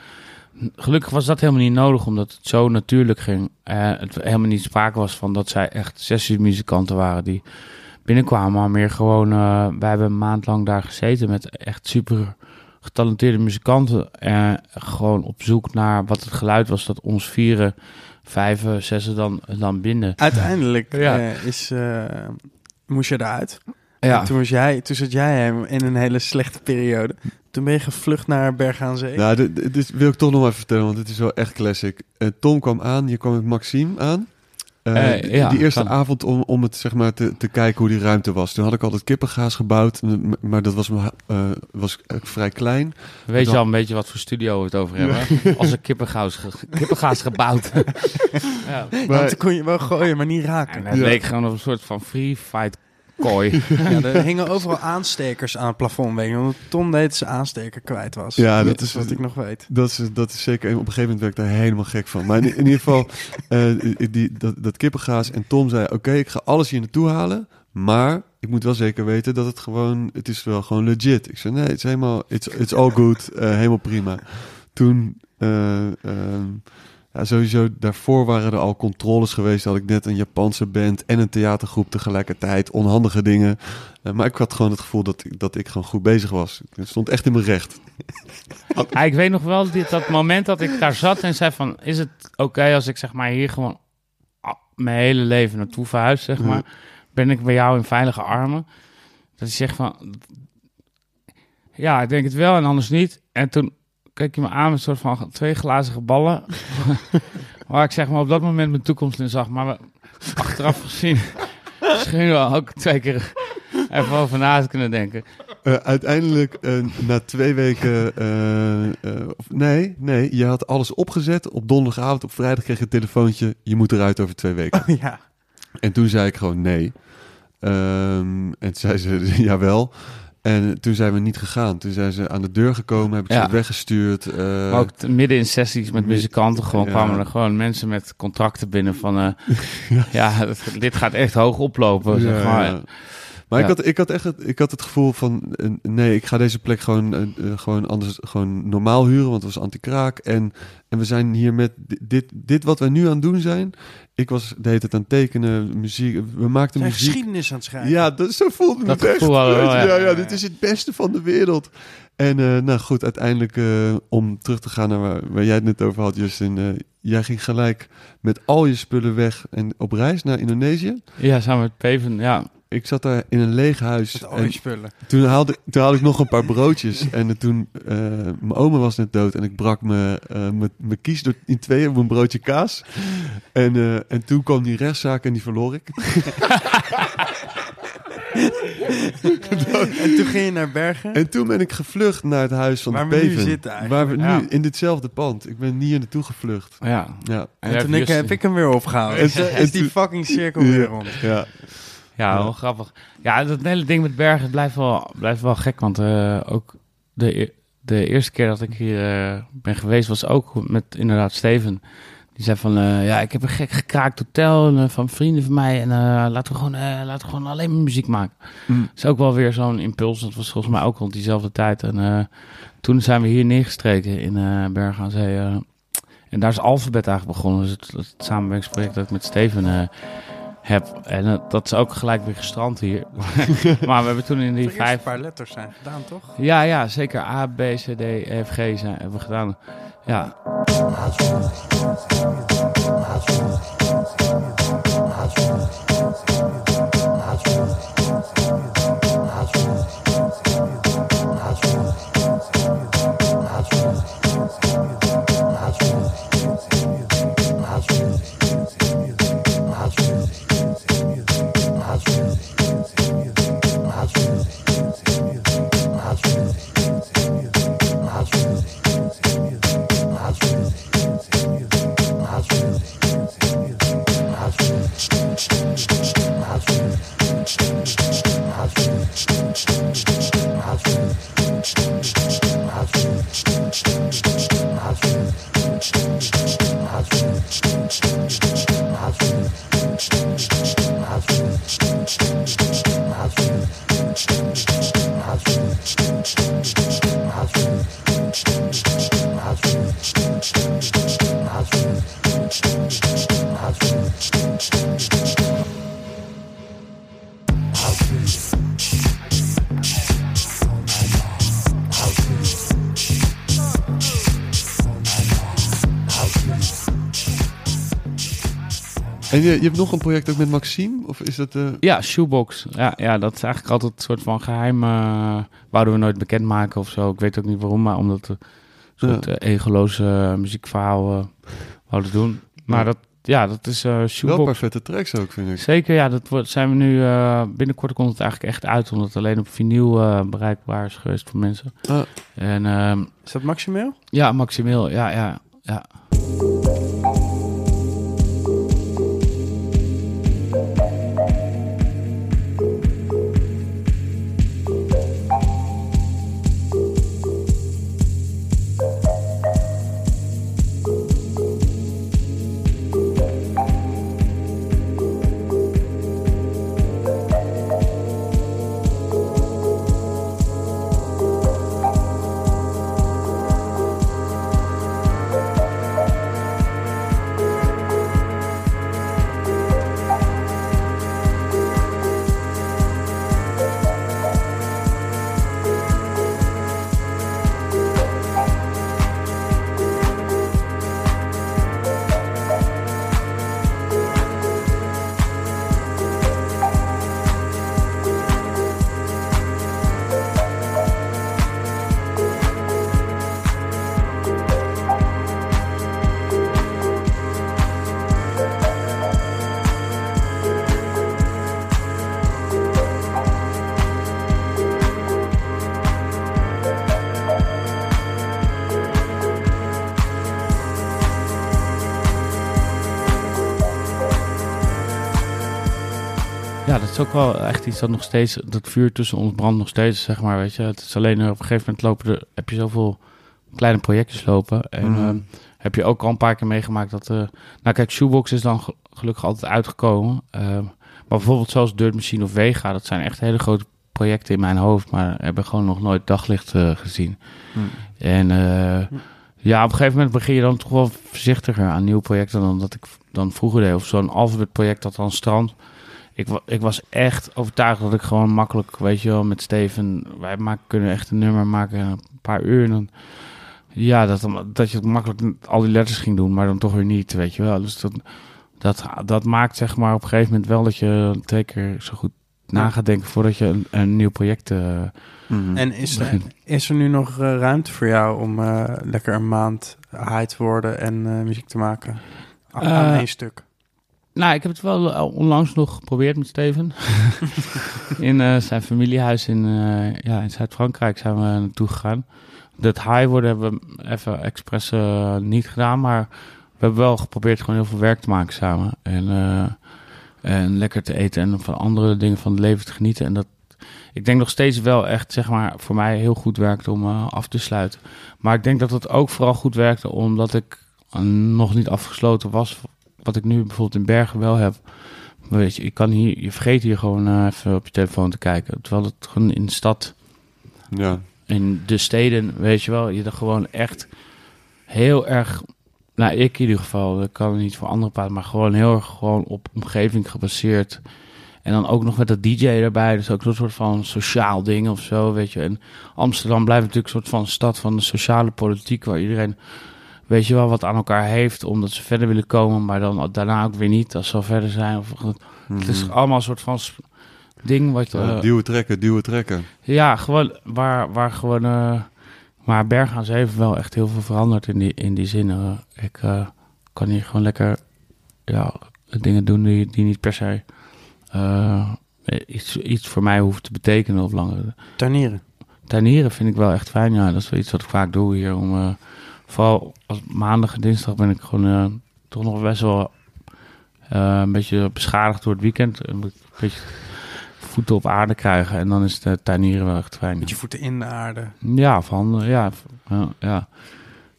Gelukkig was dat helemaal niet nodig, omdat het zo natuurlijk ging. Eh, het helemaal niet sprake was van dat zij echt sessiemuzikanten waren die binnenkwamen. Maar meer gewoon, eh, wij hebben een maand lang daar gezeten met echt super getalenteerde muzikanten. En gewoon op zoek naar wat het geluid was dat ons vieren, vijven, zessen dan, dan binden. Uiteindelijk Ja. eh, is, eh, moest je eruit. Ja, En Toen, was jij, toen zat jij hem in een hele slechte periode. Toen ben je gevlucht naar Bergen aan Zee. Nou, dit, dit- wil ik toch nog even vertellen, want het is wel echt classic. Eh, Tom kwam aan, je kwam met Maxime aan. Eh, Eh, die- ja, die eerste kan. avond om, om het zeg maar te, te kijken hoe die ruimte was. Toen had ik altijd kippengaas gebouwd, maar dat was, me- eh, was vrij klein. weet je dan- al een beetje wat voor studio we het over hebben? Als een kippengaas, ge- kippengaas gebouwd. ja. Want toen kon je wel gooien, maar niet En raken. het Ja. leek gewoon op een soort van free fight kooi. Ja, er hingen overal aanstekers aan het plafond. Weet je, want Tom deed zijn aansteker kwijt was. Ja, dat dat is wat ik nog weet. Dat is, dat is zeker, op een gegeven moment werd ik daar helemaal gek van. Maar in, in ieder geval, eh, die, dat, dat kippengaas. En Tom zei, oké, ik ga alles hier naartoe halen. Maar ik moet wel zeker weten dat het gewoon, het is wel gewoon legit. Ik zei, nee, het is helemaal, it's, it's all good, eh, helemaal prima. Toen, eh, ehm, ja, sowieso, daarvoor waren er al controles geweest. Had ik net een Japanse band en een theatergroep tegelijkertijd. Onhandige dingen. Eh, maar ik had gewoon het gevoel dat, ik- dat ik gewoon goed bezig was. Ik stond echt in mijn recht. Ja, ik weet nog wel dit, dat moment dat ik daar zat en zei van... is het oké als ik zeg maar hier gewoon ah, mijn hele leven naartoe verhuis, zeg maar? Ben ik bij jou in veilige armen? Dat hij zegt van... Ja, ik denk het wel en anders niet. En toen keek je me aan met een soort van twee glazige ballen. waar ik zeg maar op dat moment mijn toekomst in zag. Maar we- achteraf gezien... misschien wel ook twee keer even over na te kunnen denken. Eh, uiteindelijk, eh, na twee weken. eh, eh, of, nee, nee, je had alles opgezet. Op donderdagavond, op vrijdag kreeg je een telefoontje. Je moet eruit over twee weken. Oh, ja. En toen zei ik gewoon nee. Ehm, en toen zei ze jawel. En toen zijn we niet gegaan. Toen zijn ze aan de deur gekomen, heb ik Ja. ze weggestuurd. eh, Maar ook midden in sessies met muzikanten gewoon Ja. kwamen er gewoon mensen met contracten binnen van... eh, ja, dit gaat echt hoog oplopen. zeg maar. Maar Ja. ik, had, ik, had echt het, ik had het gevoel van... eh, nee, ik ga deze plek gewoon, eh, eh, gewoon anders gewoon normaal huren. Want het was anti-kraak. En, en we zijn hier met di- dit, dit wat wij nu aan het doen zijn. Ik was de hele tijd aan het tekenen, muziek. We maakten Zijn muziek. geschiedenis aan het schrijven. Ja, dat, zo voelde Dat het echt. we wel, ja. ja, ja, dit is het beste van de wereld. En eh, nou goed, uiteindelijk eh, om terug te gaan naar waar, waar jij het net over had, Justin. eh, jij ging gelijk met al je spullen weg en op reis naar Indonesië. Ja, samen met Peven, ja. Ik zat daar in een leeg huis. Met al En die spullen. toen haalde, toen haalde ik nog een paar broodjes. En toen, eh, mijn oma was net dood. En ik brak mijn eh, mijn- mijn kies door, in tweeën op een broodje kaas. En, eh, en toen kwam die rechtszaak en die verloor ik. En toen ging je naar Bergen. En toen ben ik gevlucht naar het huis van Waar de we nu Peven. zitten eigenlijk. Waar we nu, Ja. in ditzelfde pand. Ik ben hier naartoe gevlucht. ja. Ja. En, En toen ik, heb ik hem weer opgehouden. En die fucking cirkel weer Ja. rond. Ja. Ja, wel grappig. Ja, dat hele ding met bergen blijft wel, blijft wel gek. Want eh, ook de, e- de eerste keer dat ik hier eh, ben geweest was ook met inderdaad Steven. Die zei van, eh, ja, ik heb een gek gekraakt hotel van vrienden van mij. En laten, we gewoon, laten we gewoon alleen maar muziek maken. Mm. Dat is ook wel weer zo'n impuls. Dat was volgens mij ook rond diezelfde tijd. En toen zijn we hier neergestreken in Bergen aan Zee. en daar is Alphabet eigenlijk begonnen. Dus het, het samenwerkingsproject dat ik met Steven heb. En dat is ook gelijk weer gestrand hier. maar we hebben toen in die Die vijf... paar letters zijn gedaan, toch? Ja, ja, zeker. A, B, C, D, E, F, G zijn, hebben we gedaan. Ja. En je, je hebt nog een project ook met Maxime? Of is dat... eh, Ja, Shoebox. Ja, ja, dat is eigenlijk altijd een soort van geheim. eh, wouden we nooit bekendmaken of zo. Ik weet ook niet waarom, maar omdat we een soort Ja. eh, egoloze muziekverhaal wouden doen. Maar Ja. dat, ja, dat is eh wel een Shoebox. paar vette tracks ook, vind ik. Zeker, ja, dat wordt, zijn we nu eh, binnenkort komt het eigenlijk echt uit, omdat het alleen op vinyl eh, bereikbaar is geweest voor mensen. En ehm, Is dat maximeel? ja, Maximil, ja, ja, ja. Dat is ook wel echt iets dat nog steeds, dat vuur tussen ons brandt nog steeds, zeg maar, weet je. Het is alleen eh, op een gegeven moment lopen er, heb je zoveel kleine projectjes lopen. En Mhm. ehm, heb je ook al een paar keer meegemaakt dat, eh nou kijk, Shoebox is dan ge- gelukkig altijd uitgekomen. Ehm, maar bijvoorbeeld zoals Dirt Machine of Vega, dat zijn echt hele grote projecten in mijn hoofd, maar hebben gewoon nog nooit daglicht eh, gezien. Hm. En ja, op een gegeven moment begin je dan toch wel voorzichtiger aan nieuwe projecten dan dat ik dan vroeger deed. Of zo'n alfabet project dat dan strand. Ik, ik was echt overtuigd dat ik gewoon makkelijk, weet je wel, met Steven, wij maken, kunnen echt een nummer maken in een paar uur. En dan, ja, dat, dat je het makkelijk al die letters ging doen, maar dan toch weer niet, weet je wel. Dus dat, dat, dat maakt zeg maar op een gegeven moment wel dat je twee keer zo goed na gaat denken voordat je een, een nieuw project... eh, Mhm. En is er, is er nu nog eh, ruimte voor jou om eh, lekker een maand high te worden en eh, muziek te maken? Aan één stuk. Nou, ik heb het wel eh, onlangs nog geprobeerd met Steven. in eh, zijn familiehuis in, eh, ja, in Zuid-Frankrijk zijn we naartoe gegaan. Dat high worden hebben we even expres niet gedaan, maar we hebben wel geprobeerd gewoon heel veel werk te maken samen. En, en lekker te eten en van andere dingen van het leven te genieten. En dat, ik denk nog steeds wel echt, zeg maar, voor mij heel goed werkt om af te sluiten. Maar ik denk dat het ook vooral goed werkte omdat ik nog niet afgesloten was wat ik nu bijvoorbeeld in Bergen wel heb. Weet je, je kan hier, je vergeet hier gewoon eh, even op je telefoon te kijken. Terwijl het gewoon in de stad, Ja. in de steden, weet je wel, je er gewoon echt heel erg nou, ik in ieder geval, ik kan niet voor anderen praten, maar gewoon heel erg gewoon op omgeving gebaseerd. En dan ook nog met dat DJ erbij, dus ook een soort van sociaal ding of zo, weet je. En Amsterdam blijft natuurlijk een soort van stad van de sociale politiek, waar iedereen, weet je wel, wat aan elkaar heeft, omdat ze verder willen komen, maar dan daarna ook weer niet, als ze al verder zijn. Of, Het is Mhm. allemaal een soort van ding wat... Ja, eh, duwen, trekken, duwen, trekken. ja, gewoon waar, waar gewoon. eh, maar Zee heeft wel echt heel veel veranderd in die, in die zin. ik eh, kan hier gewoon lekker ja, dingen doen die, die niet per se eh, iets, iets voor mij hoeven te betekenen of langer. Tuinieren. Tuinieren vind ik wel echt fijn. Ja, dat is wel iets wat ik vaak doe hier. Om, eh, vooral als maandag en dinsdag ben ik gewoon eh, toch nog best wel eh, een beetje beschadigd door het weekend. En moet ik een beetje voeten op aarde krijgen. En dan is het tuinieren wel echt fijn. Met je voeten in de aarde. Ja, van ja, ja, ja.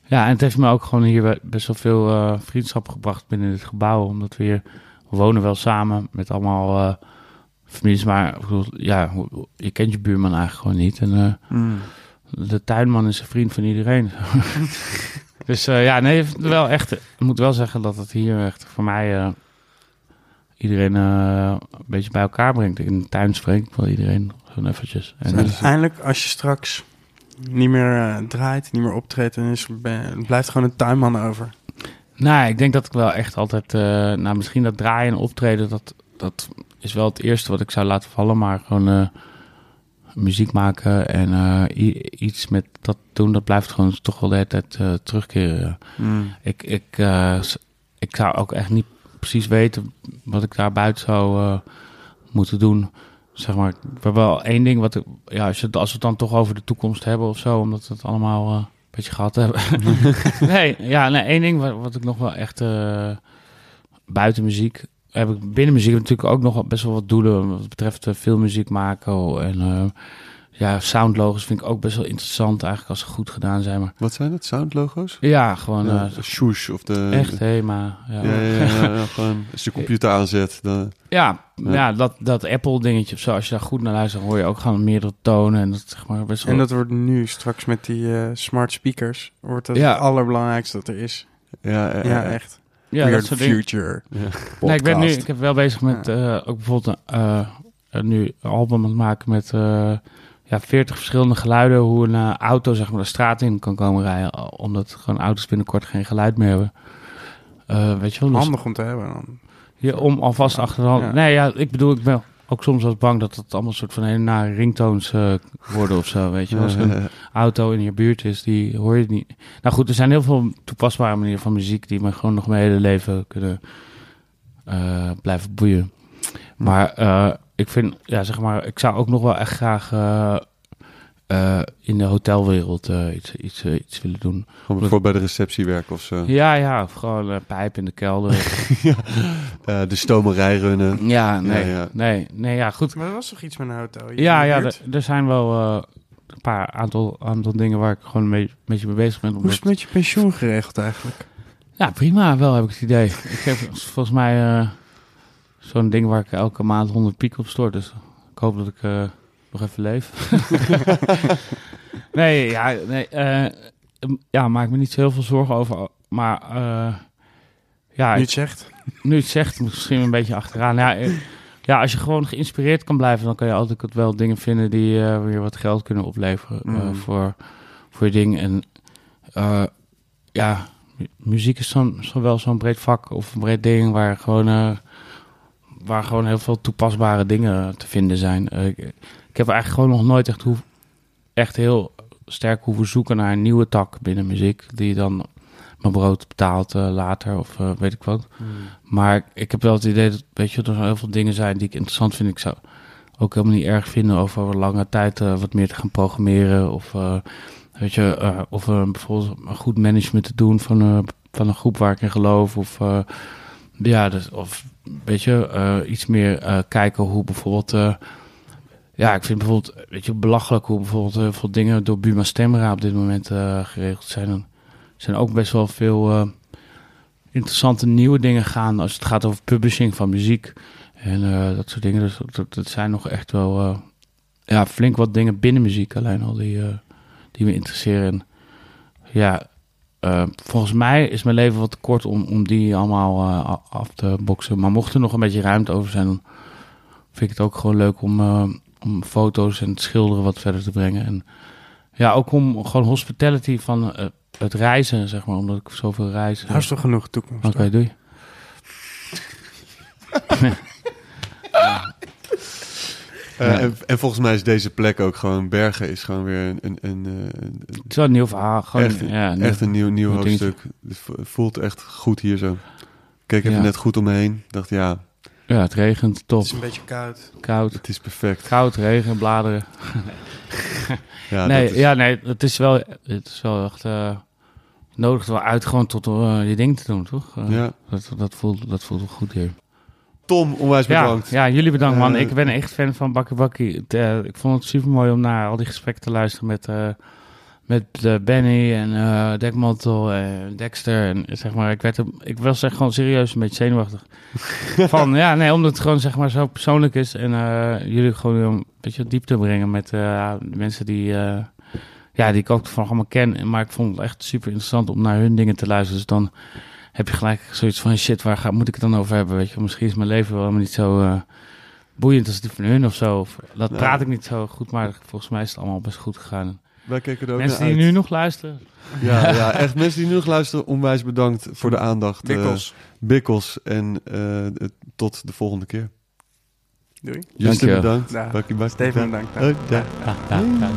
Ja, en het heeft me ook gewoon hier be- best wel veel eh, vriendschap gebracht binnen dit gebouw. Omdat we hier we wonen wel samen met allemaal eh, families. Maar ja, je kent je buurman eigenlijk gewoon niet. En eh, Mm. De tuinman is een vriend van iedereen. dus eh, ja, nee, wel echt. Ik moet wel zeggen dat het hier echt voor mij eh, iedereen eh, een beetje bij elkaar brengt. In de tuin spreek ik wel iedereen gewoon eventjes. En, En eh, uiteindelijk, als je straks niet meer eh, draait, niet meer optreedt, dan is, ben- blijft gewoon een tuinman over. Nou, ik denk dat ik wel echt altijd... eh, nou, misschien dat draaien en optreden, dat, dat is wel het eerste wat ik zou laten vallen. Maar gewoon eh, muziek maken en eh, iets met dat doen, dat blijft gewoon toch wel de hele tijd eh, terugkeren. Mm. Ik, ik, eh, ik zou ook echt niet precies weten wat ik daar buiten zou moeten doen. Zeg maar, ik heb wel één ding wat ik, ja, als, je, als we het dan toch over de toekomst hebben of zo, omdat we het allemaal een beetje gehad hebben. nee, ja, nee, één ding wat, wat ik nog wel echt buiten muziek heb ik binnen muziek natuurlijk ook nog best wel wat doelen wat betreft eh, filmmuziek maken en eh, ja, soundlogos vind ik ook best wel interessant eigenlijk als ze goed gedaan zijn. Maar Wat zijn het? Soundlogo's? ja, gewoon Ja, eh, de swoosh of de... echt thema. Ja, Ja, ja, ja, ja, gewoon als je computer aanzet, dan... Ja, Ja. ja. dat, dat Apple-dingetje of zo, als je daar goed naar luistert, hoor je ook gewoon meerdere tonen. En dat zeg maar best wel... En dat wordt nu straks met die eh, smart speakers, wordt dat Ja. het allerbelangrijkste dat er is. Ja, ja, Ja, ja. echt. Ja, Weird dat soort dingen. future. Ja. Nee, ik ben nu, ik heb wel bezig met eh, ook bijvoorbeeld eh, eh, nu een album aan het maken met eh, ja, 40 verschillende geluiden. Hoe een auto zeg maar de straat in kan komen rijden. Omdat gewoon auto's binnenkort geen geluid meer hebben. Eh, weet je wel? Dus Handig om te hebben dan. je, om alvast achter de hand... Ja. Nee, ja, ik bedoel, ik ben ook soms wel eens bang dat het allemaal soort van hele nare ringtones eh, worden of zo, weet je. Als er een auto in je buurt is, die hoor je niet. Nou goed, er zijn heel veel toepasbare manieren van muziek die me gewoon nog mijn hele leven kunnen eh, blijven boeien. Maar eh, ik vind, ja, zeg maar, ik zou ook nog wel echt graag eh, in de hotelwereld eh, iets, iets, eh, iets willen doen. Gewoon bijvoorbeeld bij de receptie werken of zo. Ja, ja, of gewoon een pijp in de kelder. Eh, de stomerij runnen. ja, nee, Ja, ja. nee, nee, ja, goed. Maar er was toch iets met een auto? in Ja, ja, er, zijn wel eh, een paar aantal, aantal dingen waar ik gewoon een beetje, een beetje mee bezig ben. Hoe is het met je pensioen geregeld eigenlijk? Ja, prima, wel heb ik het idee. Ik heb volgens mij eh, zo'n ding waar ik elke maand 100 piek op stort. Dus ik hoop dat ik eh, nog even leef. nee, ja, nee, eh, ja, maak me niet zo heel veel zorgen over. Maar eh, ja, Nu het zegt. nu het zegt, misschien een beetje achteraan. Ja, eh, ja, als je gewoon geïnspireerd kan blijven, dan kan je altijd wel dingen vinden die eh, weer wat geld kunnen opleveren Mm. voor, voor je ding. En ja, mu- muziek is zo'n zo wel zo'n breed vak of een breed ding waar gewoon, waar gewoon heel veel toepasbare dingen te vinden zijn. Heb eigenlijk gewoon nog nooit echt, hoef, echt heel sterk hoeven zoeken naar een nieuwe tak binnen muziek, die dan mijn brood betaalt eh, later of eh, weet ik wat. Maar ik heb wel het idee dat, weet je, er heel veel dingen zijn die ik interessant vind. Ik zou ook helemaal niet erg vinden over lange tijd eh, wat meer te gaan programmeren. Of, weet je, of bijvoorbeeld een goed management te doen van, van een groep waar ik in geloof. Of, ja, dus, of weet je, iets meer kijken hoe bijvoorbeeld... eh, ja, ik vind bijvoorbeeld, weet je, belachelijk hoe bijvoorbeeld heel veel dingen door Buma Stemra op dit moment eh, geregeld zijn. Er zijn ook best wel veel... eh, interessante nieuwe dingen gaan als het gaat over publishing van muziek en eh, dat soort dingen. Dus dat, dat zijn nog echt wel eh, ja, flink wat dingen binnen muziek alleen al die, eh, die me interesseren. En ja, eh, volgens mij is mijn leven wat te kort om, om die allemaal eh, af te boksen. Maar mocht er nog een beetje ruimte over zijn, dan vind ik het ook gewoon leuk om, eh, om foto's en het schilderen wat verder te brengen. En ja, ook om gewoon hospitality van eh, het reizen, zeg maar, omdat ik zoveel reis. Toch genoeg toekomst. Oké, doei. Eh, Ja. en, en volgens mij is deze plek ook gewoon... Bergen is gewoon weer een... een, een, eh, een- Het is wel een nieuw verhaal. Gewoon, Echt- ja, nieuw- echt een nieuw, nieuw hoofdstuk. Het vo- voelt echt goed hier zo. Keek even Ja. net goed om me heen. Dacht, ja, Ja, het regent, top. Het is een beetje koud. Koud. het is perfect. Koud, regen, bladeren. Ja, nee, dat is- ja, nee, het is wel, het is wel echt eh nodig wel uit gewoon tot eh, je ding te doen, toch? Eh, ja. dat, dat, voelt, dat voelt wel goed hier. Tom, onwijs bedankt. ja, jullie bedankt man. Ik ben echt fan van Bakkie eh, ik vond het super mooi om naar al die gesprekken te luisteren met, eh, met eh, Benny en eh Dekmantel en Dexter. En zeg maar, ik, werd er, ik was echt gewoon serieus een beetje zenuwachtig. van, ja, nee, omdat het gewoon zeg maar zo persoonlijk is. En eh, jullie gewoon een beetje diepte brengen met de mensen die, ja, die ik ook van allemaal ken. Maar ik vond het echt super interessant om naar hun dingen te luisteren. Dus dan heb je gelijk zoiets van, shit, waar ga, moet ik het dan over hebben? Weet je, misschien is mijn leven wel helemaal niet zo boeiend als die van hun of zo. Of, dat praat ik niet zo goed, maar volgens mij is het allemaal best goed gegaan. Wij er ook Mensen naar die uit. nu nog luisteren, Ja, ja, echt mensen die nu nog luisteren, onwijs bedankt voor de aandacht. eh, Bikkels. Bikkels. En eh, tot de volgende keer. Doei. Justin Dankjewel. bedankt. Bakkie Steven bedankt. Oh, ja. ja, ja,